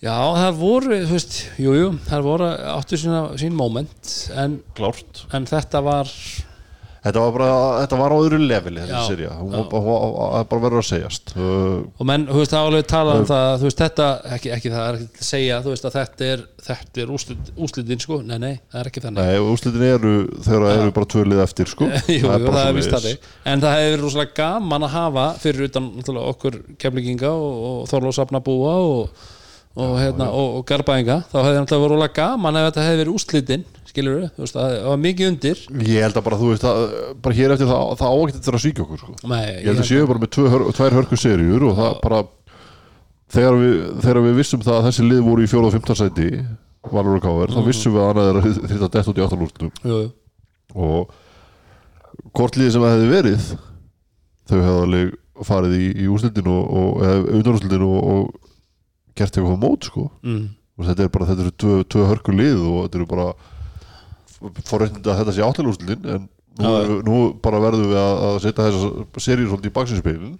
A: já, það voru þú veist, jú, jú, það voru áttu sína, sín moment en, en þetta var
B: þetta var bara, þetta var á öðru leveli serja, hún
A: já.
B: var bara- það bara verður að segjast.
A: Og menn, þú veist, það alveg talað um það þú veist, þetta, ekki, ekki það er ekki að segja þú veist að þetta er, þetta er úslit, úslitin sko, nei, nei, það er ekki þannig.
B: Nei, og úrslitin eru þegar það eru bara tvölið eftir sko.
A: Jú, það
B: bara
A: er vist
B: svoleiðis.
A: þannig. En það hefur verið rosalega gaman að hafa fyrir utan okkur keflinginga og, og Þorlósafna búa og, og, hérna, og, og Garbaðinga þá hefði náttúrulega verið rosalega gaman ef þetta hefði verið úslitin skilur við, þú veist, það var mikið undir.
B: Ég held að bara, þú veist, að, bara hér eftir það, það ágætt þetta að svíkja okkur sko.
A: Nei,
B: ég held að séu bara með tvær hörku serjur og það bara þegar við, þegar við vissum það að þessi lið voru í fjóra og fymta sæti Valur og Káver, þá vissum við að annað er þetta dett út í
A: jú.
B: og hvort liðið sem það hefði verið þau hefði alveg farið í, í úrslitin og, og eða utanúrslitin og, og gert eitthvað mót sko.
A: Mm.
B: og þetta er bara, þetta eru tvö, tvö hörku lið og þetta eru bara forréttindi að þetta sé áttalúrslitin en nú, ja. nú bara verðum við að, að setja þessa seríu svolítið í baksinspilin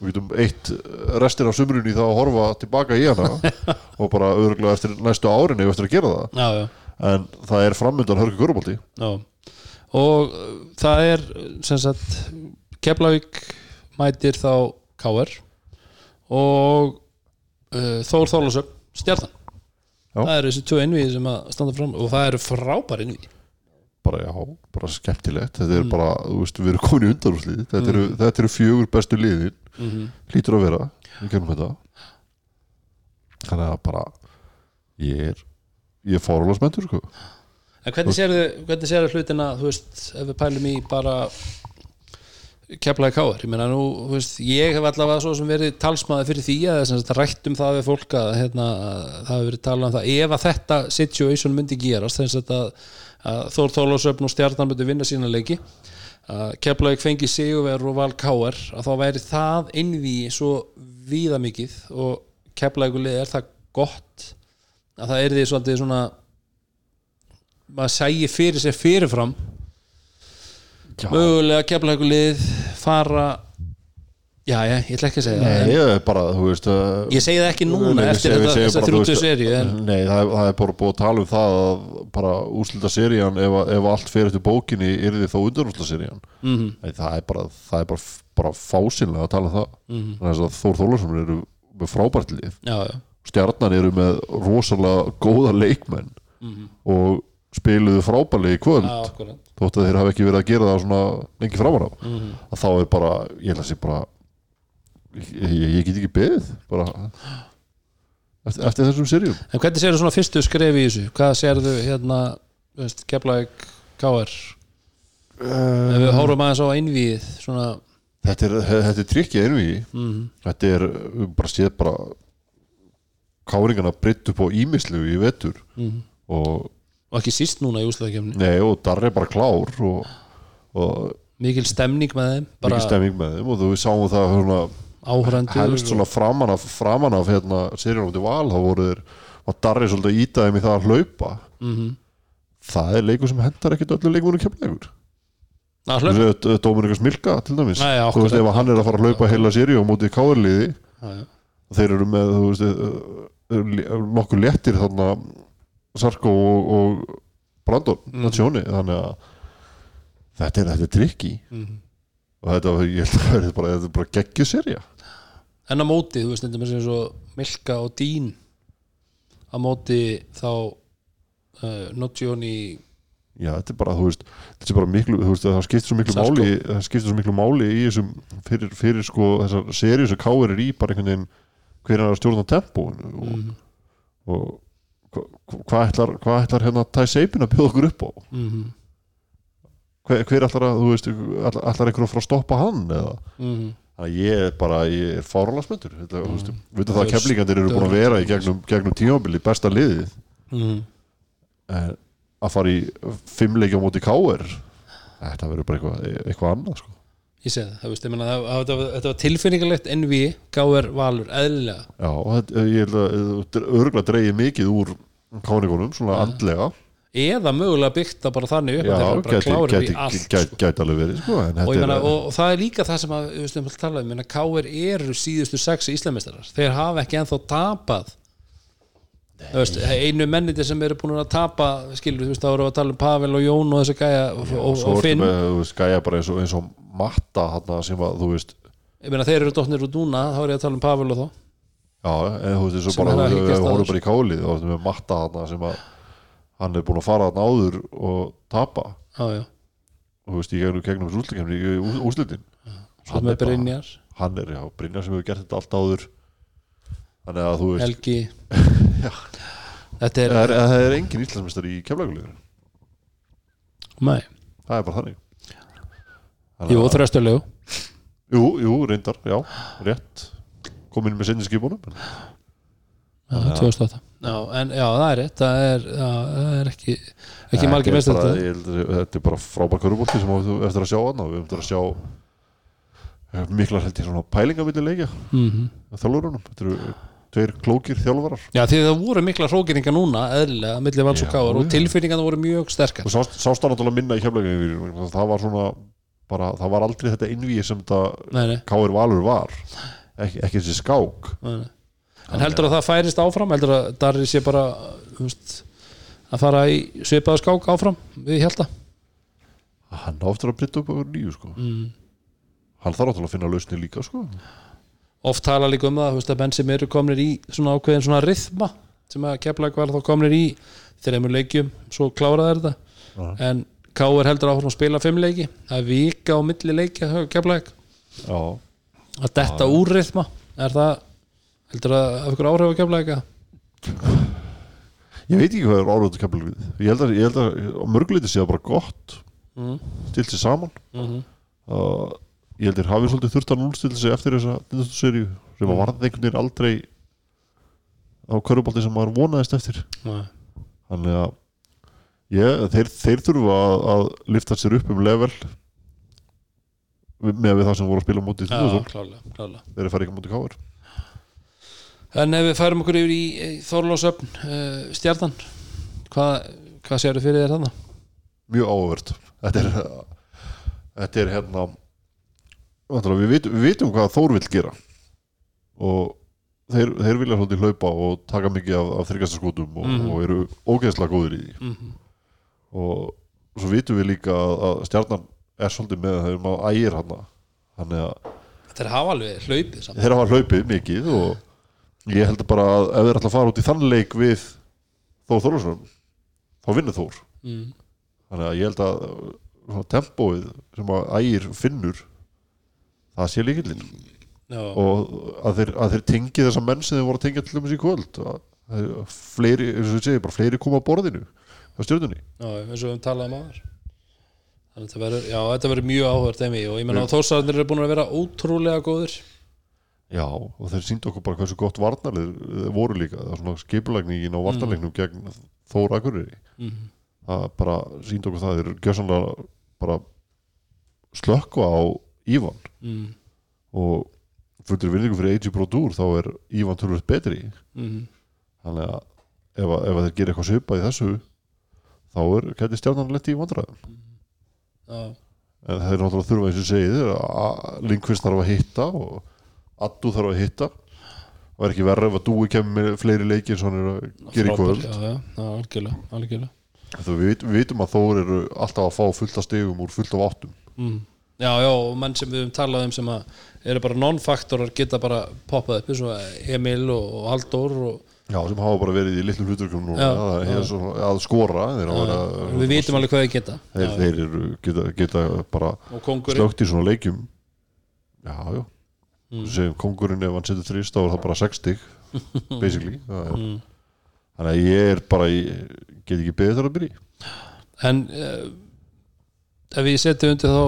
B: við getum eitt restin af sumrunni það að horfa tilbaka í hana og bara örgulega eftir næstu árin ef eftir að gera það.
A: Já, já,
B: en það er framöndan hörku körubólti
A: og uh, það er sem sagt Keflavík mætir þá Káar og Þór Þorlásöp Stjartan
B: Já.
A: það eru þessi tvö innvíði sem að standa fram og það eru frábær innvíði
B: bara já, bara skemmtilegt. Þetta er bara, þú veist, við erum komin í undanúslið þetta, eru, þetta eru fjögur bestu liðin. Hlýtur að vera, við gerum þetta. Þannig að bara ég er ég er fárulega spenntur sko.
A: En hvernig hvernig sérðu hlutina, þú veist, ef við pælum í bara keflaði káar, ég meina nú, veist, ég hef allavega svo sem verið talsmaði fyrir því að þess að rætt um það við fólk að hérna, að það hefur verið talað um það, ef að þetta situation myndi gerast, þess að, að Þór Þórlásöfn og Stjarnan myndi vinna sína leiki, að keflaði fengi Sigurver og Val Káar, að þá væri það innví svo víða mikið og keflaði er það gott að það er því svolítið svona maður sægi fyrir sér fyrirfram
B: já,
A: mögulega keflaugulið fara já, já, ég ætla ekki að segja það
B: nei,
A: en
B: ég bara, veist uh,
A: ég segi það ekki núna
B: nei,
A: eftir þetta, þessa
B: bara, þú
A: 30
B: veist,
A: seri en,
B: nei, það það er bara búið að tala um það að bara úslita serían ef, ef allt fer eftir bókinni er þið þá undanúsla serían
A: Mhm.
B: nei, það er bara, það bara, bara fásinlega að tala um það.
A: Mhm.
B: þannig að Þór Þólarsson eru með frábært lið.
A: Já,
B: stjarnan eru með rosalega góða leikmenn. Og spiluðu frábærlega í kvöld.
A: Akkurat.
B: Þótt að þeir hafa ekki verið að gera það svona lengi framar á
A: Mhm.
B: að þá er bara, ég held að sé bara ég, ég, ég get ekki beðið bara eftir, eftir þessum serjum.
A: En hvernig sérðu svona fyrstu skref í þessu? Hvað sérðu hérna keflaug káar ef við hórum aðeins á einvíð svona
B: þetta er, þetta er trikkið einví
A: mm,
B: þetta er um, bara séð bara káringana breytt upp á ímislu í vetur.
A: Mm,
B: og,
A: og ekki síst núna í úslæðakefni
B: nei, og Darri er bara klár og, og
A: mikil stemning með þeim bara
B: mikið stemming með þeim og þú sáum það svona helst svona framan af, framan af hérna, seríun átti val, þá voru þeir var Darri svolítið að íta þeim í það að hlaupa.
A: Mm
B: það er leikur sem hendar ekkit öllu leikunum
A: hlaupa?
B: Dóminikas Milka til dæmis.
A: Nei, já,
B: þú veist ef hann er að fara að hlaupa heila seríu á móti káirliði
A: Já, já.
B: þeir eru með þú veist, uh, uh, nokkuð léttir þarna Sarko og, og Brandon
A: Mhm.
B: Natsjóni þannig að þetta er, þetta er trikki
A: Mhm.
B: og þetta, ég held að það er bara, bara geggjur serja
A: en á móti, þú veist, þetta með sem svo Milka og Dín á móti þá uh, Notjóni
B: Já, þetta er bara, þú veist, þetta er bara miklu, veist, það skiptir svo miklu
A: Sarko.
B: máli, það skiptir svo miklu máli í þessum, fyrir, fyrir sko, þessar serið sem Káir er í, bara einhvern veginn, hver er að stjórna tempóinu og,
A: mm.
B: og hva- hva- hvað ætlar, hvað ætlar hérna Tæ Seipin að bjóða okkur upp á?
A: Mm
B: Hver, hver ætlar að, veist, ætlar, ætlar einhver að fara að stoppa hann eða?
A: -hmm.
B: Þannig að ég er bara, ég er fárala spöndur, þetta, þú veist, við það að keflingandir eru búin að vera í gegnum, gegnum tímabili besta liðið,
A: Mm.
B: en að fara í fimmleikja móti Káir, þetta verður bara eitthvað, eitthvað annað, sko.
A: ég segi það, veist, ég meina, það, það, það, þetta var tilfinningalegt NV, Gáver Valur, eðlilega
B: Já, ég held að örgulega dreigið mikið úr káningunum, svona andlega.
A: Eða mögulega byggt það bara þannig upp
B: Já,
A: að þeir eru bara
B: gæti,
A: í allt
B: gæti,
A: sko.
B: gæti alveg verið sko,
A: og,
B: er,
A: og, og það er líka það sem að, við veistum að tala um, Káver eru síðustu sex íslamistarar, þeir hafa ekki ennþá tapað. Veist, einu menniti sem eru búin að tapa skilur, þú veist, þá við að tala um Pavel og Jón og þessi gæja og,
B: svo
A: og Finn.
B: með, þú veist, gæja bara eins og, eins og matta hann sem að, þú veist
A: ég meina þeir eru dotnir út núna, þá er ég að tala um Pavel og þá
B: já, en þú veist, og
A: Sem
B: bara
A: að
B: horfum
A: þessu.
B: bara í kálið ertu með matta hann sem að hann er búin að fara hann áður og tapa.
A: Já, já,
B: og þú veist, í gegnum, gegnum þessu úrslutkemni í ús- úrslitin.
A: Svo með Brynjar.
B: Hann er, já, Brynjar sem hefur gert þetta allt áður. Þannig að þú veist
A: Helgi. Þetta er,
B: það er, er engin íslensmistar í keflagulegur
A: nei,
B: það er bara þannig.
A: Jú, þröstulegu
B: jú, jú, reyndar, já, rétt komin með sinni skipunum en
A: já, 2008 já, en já, það er rétt það er, já, það er ekki ekki margir
B: er bara-
A: þetta.
B: ég held að þetta er bara frábær körubólti sem þú eftir að sjá hann og við eftir að sjá eh, miklar held ég svona pælingamilli leikja.
A: Mm
B: þjálfurunum, þetta eru tveir klókir þjálfarar.
A: Já, því það voru mikla hrókeringar núna eðlilega, milli vals og káar og tilfinningarna voru mjög sterkar.
B: Og sást, sást hann náttúrulega minna í keflaugum það var svona bara, það var aldrei þetta innvíi sem
A: nei,
B: Káir Valur var ekki, ekki þessi skák
A: nei, en heldur að það færist áfram heldur að Darri sé bara veist, að fara í svipaða skák áfram við held
B: hann á eftir að breytta upp over nýju sko.
A: mm.
B: hann þarf náttúrulega að finna lausni líka sko.
A: oft tala líka um það að menn sem eru komnir í svona ákveðin svona rithma sem að kepla var þá komnir í þreymur leikjum svo kláraði þetta
B: Já.
A: en K.R. heldur áfram að spila fimm leiki er vika á milli leiki kepla
B: já,
A: að detta úr rithma er það heldur að af ykkur áhrif að kepla
B: ég veit ekki hvað er áraðu keflaug við ég held að, ég held að mörguleiti sé það bara gott.
A: Mm.
B: stilt sér saman.
A: Mm -hmm.
B: uh, ég held að hafi svolítið þurft að núlstilla sig eftir þessa seríu sem að varða einhvern veginn aldrei á körubolti sem maður vonaðist eftir. Þannig að ég, þeir, þeir þurfa að, að lifta sér upp um level með það sem voru að spila
A: klálega
B: þeir eru fara ekki á móti káir
A: En ef við færum okkur yfir í Þorlósöfn uh, stjarnan hvað, hvað séu fyrir þér þannig?
B: mjög áhugavert þetta er þetta er hérna við, vitum, við vitum hvað Þór vill gera og þeir, þeir vilja svolítið hlaupa og taka mikið af, af þryggjasta skotum og,
A: Mhm.
B: og eru ógeðslega góðir í því
A: Mm -hmm.
B: og svo vitum við líka að, að stjarnan er svolítið með þegar maður ægir hann. Þannig að
A: er hafa alveg hlaupið saman
B: þeir hafa hlaupið mikið og ég held bara að ef þeir ætla að fara út í þann leik við Þór Þórlarsson þá vinnur Þór.
A: Mm.
B: þannig að ég held að tempóið sem að ægir finnur það sé líkillinn
A: Já,
B: og að þeir, að þeir tengi þessa menn sem þeir voru að tengja til dæmis í kvöld að, að fleiri, eins og ég segi, bara fleiri koma að borðinu á stjórnunni
A: eins og við höfum talað um aðar Þannig að verður, já, þetta verður mjög áhverð og ég menna að þórsarðinir eru búin að vera ótrúlega góðir.
B: Já, og þeir síndu okkur bara hversu gott varnarlið þeir voru líka, það var svona skipulagningin á varnarleiknum gegn Þóra Akureyri.
A: Mm.
B: það bara síndu okkur það þeir eru gjössanlega bara slökka á Ívan.
A: Mm.
B: og fullur vinningu fyrir AG Pro Tour þá er Ívan tölvöld betri.
A: Mm.
B: þannig að ef, ef þeir gera eitthvað svipað í þessu þá er gæti stjarnan lett í vandræðum.
A: Já,
B: en þeir náttúrulega þurfa eins og segið að Linkvist þarf að hitta og Addu þarf að hitta. Og er ekki verra ef að Dúi kemur með fleiri leiki eins og hann er að gera í kvöld.
A: Já, já, algjörlega, algjörlega.
B: Við, við vitum að Þór eru alltaf að fá fullt af stegum úr fullt af áttum.
A: Mm. Já, já, og menn sem við höfum talað um sem að eru bara non-faktorar geta bara poppað upp eins og Emil og, og Halldór og
B: Já, sem hafa bara verið í litlum hluturkum núna að, að, að skora þeir, að-
A: við vitum alveg hvað þið geta.
B: Þeir, þeir eru, geta, geta bara slögt í svona leikjum. Já, já.
A: Mm.
B: segjum kongurinn ef hann setur þrýst þá er það bara 60 basically
A: Mm.
B: þannig að ég er bara í, get ekki beðið þar að byrja
A: en uh, ef við setjum undir þá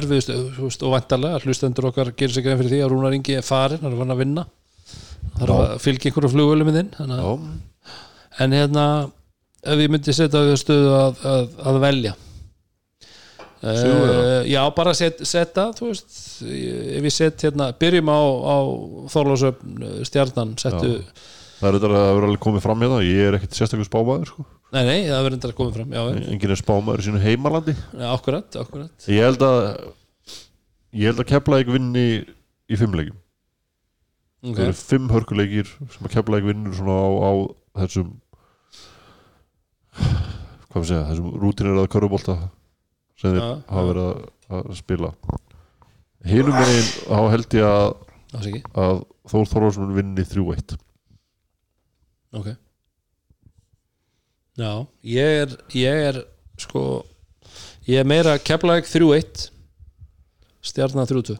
A: erfiðust og vantarlega hlustendur okkar gerir sig grein fyrir því að Rúnar Ingi er farin hann er vann að vinna þarf að fylgja einhverju flugvölu með þinn
B: Já,
A: en hérna ef við myndum setja á stöðu að, að, að velja? Uh, já, bara set, setja þú veist, ef við set hérna, byrjum á, á Þorlásöfn stjarnan, settu
B: Já. það er þetta að vera alveg komið fram með það ég er ekkert sérstakur spámaður sko.
A: nei, nei, það verður þetta að koma fram já,
B: enginn er spámaður í sínu heimalandi.
A: Já, akkurat, akkurat.
B: Ég held að ég held að ekki vinni í fimm leikjum það
A: okay.
B: eru fimm hörkuleikir sem að kepla ekki vinnur svona á, á þessum hvað við segja, þessum rútinir að körfubólta sem þeir hafa verið að, að spila. Hinum megin þá held ég að, að Þór Þorvarsson vinni 3-1
A: ok. Já, ég er ég er sko ég er meira keflaðið 3-1 stjarnan 3-2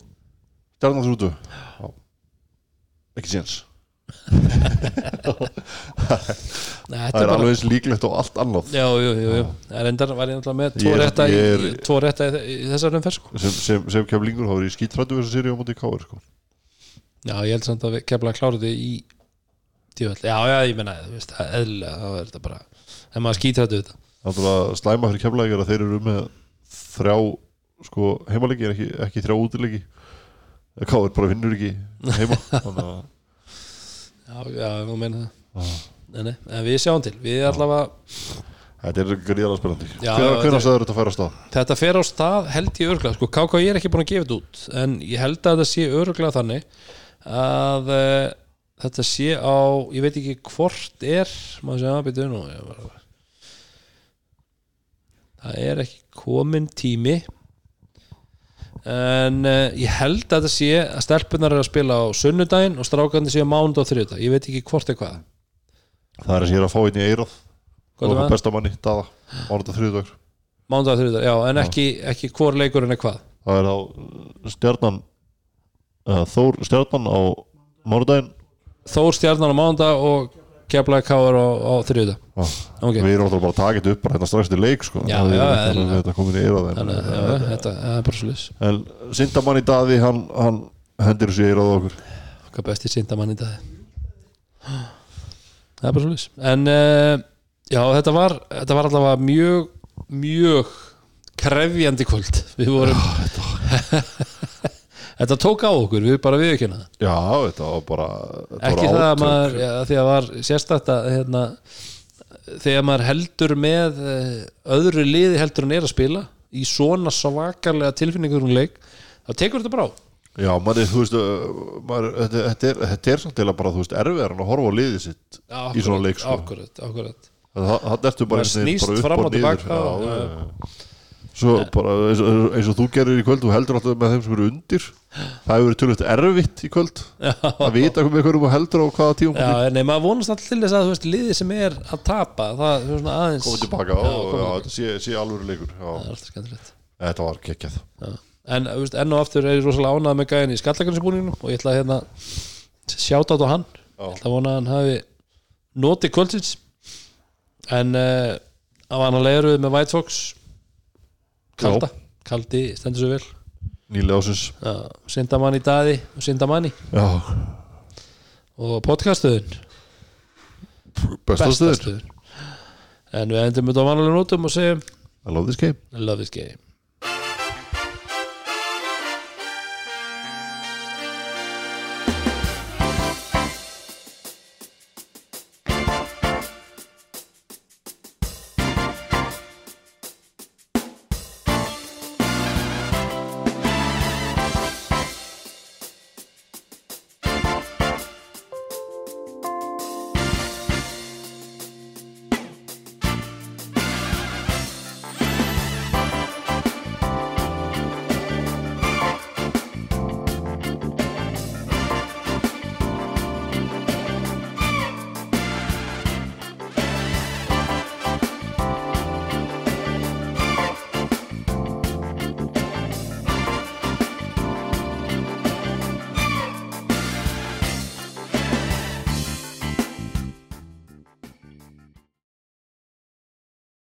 B: Stjarnan 3-2 Já. Ekki séns það er
A: er
B: alveg eins líklegt og allt annað
A: Já, jú, jú, jú. En endar var ég náttúrulega með tvo
B: er-
A: rétta,
B: er-
A: í, tvo rétta í, í þessar umferð sko.
B: sem, sem, sem kemlingur þá er ég skítrættu þessu séri á móti káir sko.
A: Já, ég held samt að kemla þetta í djöfell. Já, já, ég menna, það er eðlilega, þá er þetta bara ef maður skýtur þetta.
B: Náttúrulega slæma fyrir kemlaðið er að þeir eru með þrjá sko, heimalegi en ekki, ekki þrjá útilegi káir bara vinnur ekki heima
A: Já, já, þú meina það. Nei, nei, En við sjáum til, við allavega
B: þetta er gríðalega spennandi.
A: Já,
B: Hvenær-
A: þetta
B: að færa af stað?
A: Þetta fer á stað held ég örglega sko, KK ég er ekki búin að gefa þetta út en ég held að þetta sé örglega þannig að uh, þetta sé á, ég veit ekki hvort er, maður sé að byrja nú ég það er ekki komin tími en uh, ég held að þetta sé að stelpunar er að spila á sunnudaginn og strákandi sé á mánud og þriðudag, ég veit ekki hvort er hvað
B: það er að er að fá einn í
A: er
B: og
A: það?
B: besta manni, Dada mánuða þriðdagur
A: mánud og þriðudag, já, en ekki, ekki hvor leikurinn er hvað.
B: Það er á uh, stjarnan uh, Þór stjarnan á mánudaginn.
A: Þór stjarnan á mánudag og Keflaði Káar á,
B: Já.
A: Ok.
B: við erum alltaf bara að taka þetta upp bara hérna strax til leik sko.
A: Já,
B: er
A: já, eðlilega.
B: þetta komin í eirað
A: já, þetta er bara svo lis
B: en Sindamann í Daði hann, hann hendir þessu í eirað okkur
A: Hvað besti sindamann í dag Það er bara svo lis En uh, já, þetta var þetta var allavega mjög mjög krefjandi kvöld Við vorum Þetta tók á okkur, við bara viðkjöna
B: já, þetta var bara þetta
A: Ekki
B: var
A: það að maður, já, því að var sérstætt að hérna, þegar maður heldur með eh, öðru liði heldur en er að spila í svona svakalega tilfinningur um leik, þá tekur þetta bara á
B: Já, manni, þú veist, uh, maður, þetta, þetta, er, þetta er samt til að bara, þú veist, erfiðar en að horfa á liðið sitt í svona leik, sko.
A: Akkurat, akkurat
B: Það það ertu bara
A: Maður snýst
B: bara upp
A: fram og
B: niður.
A: til baka
B: Já, já, já. Svo bara, eins og, eins og þú gerir í kvöld, þú heldur alltaf með þeim sem eru undir. Það hefur verið tölvöld erfitt í kvöld. Að vita með hverjum þú heldur á hvaða tíum
A: Já, nei, maður vonast alltaf til þess að þú veist, liðið sem er að tapa, það er svona aðeins
B: komið tilbaka og
A: Já,
B: já, þetta sé, sé alveg leikur. Já,
A: Það er alltaf skemmtilegt
B: þetta var geggjað.
A: Já. En þú veist, enn og aftur er ég rosalega ánað með gæðin í skallakansbúningnum og ég ætla að hérna sjáta á hann
B: Já.
A: ég ætla að vona að hann hafi notið kvöldsins en uh, á annan leiður við með White Fox kalda, kaldi stendur svo vel.
B: Nýlega ásins.
A: Í daði og syndamanni
B: Já,
A: og podcastuðin
B: bestastuður.
A: bestastuðin en við endum þetta á vanlega nótum og segjum
B: I love this game.
A: love this game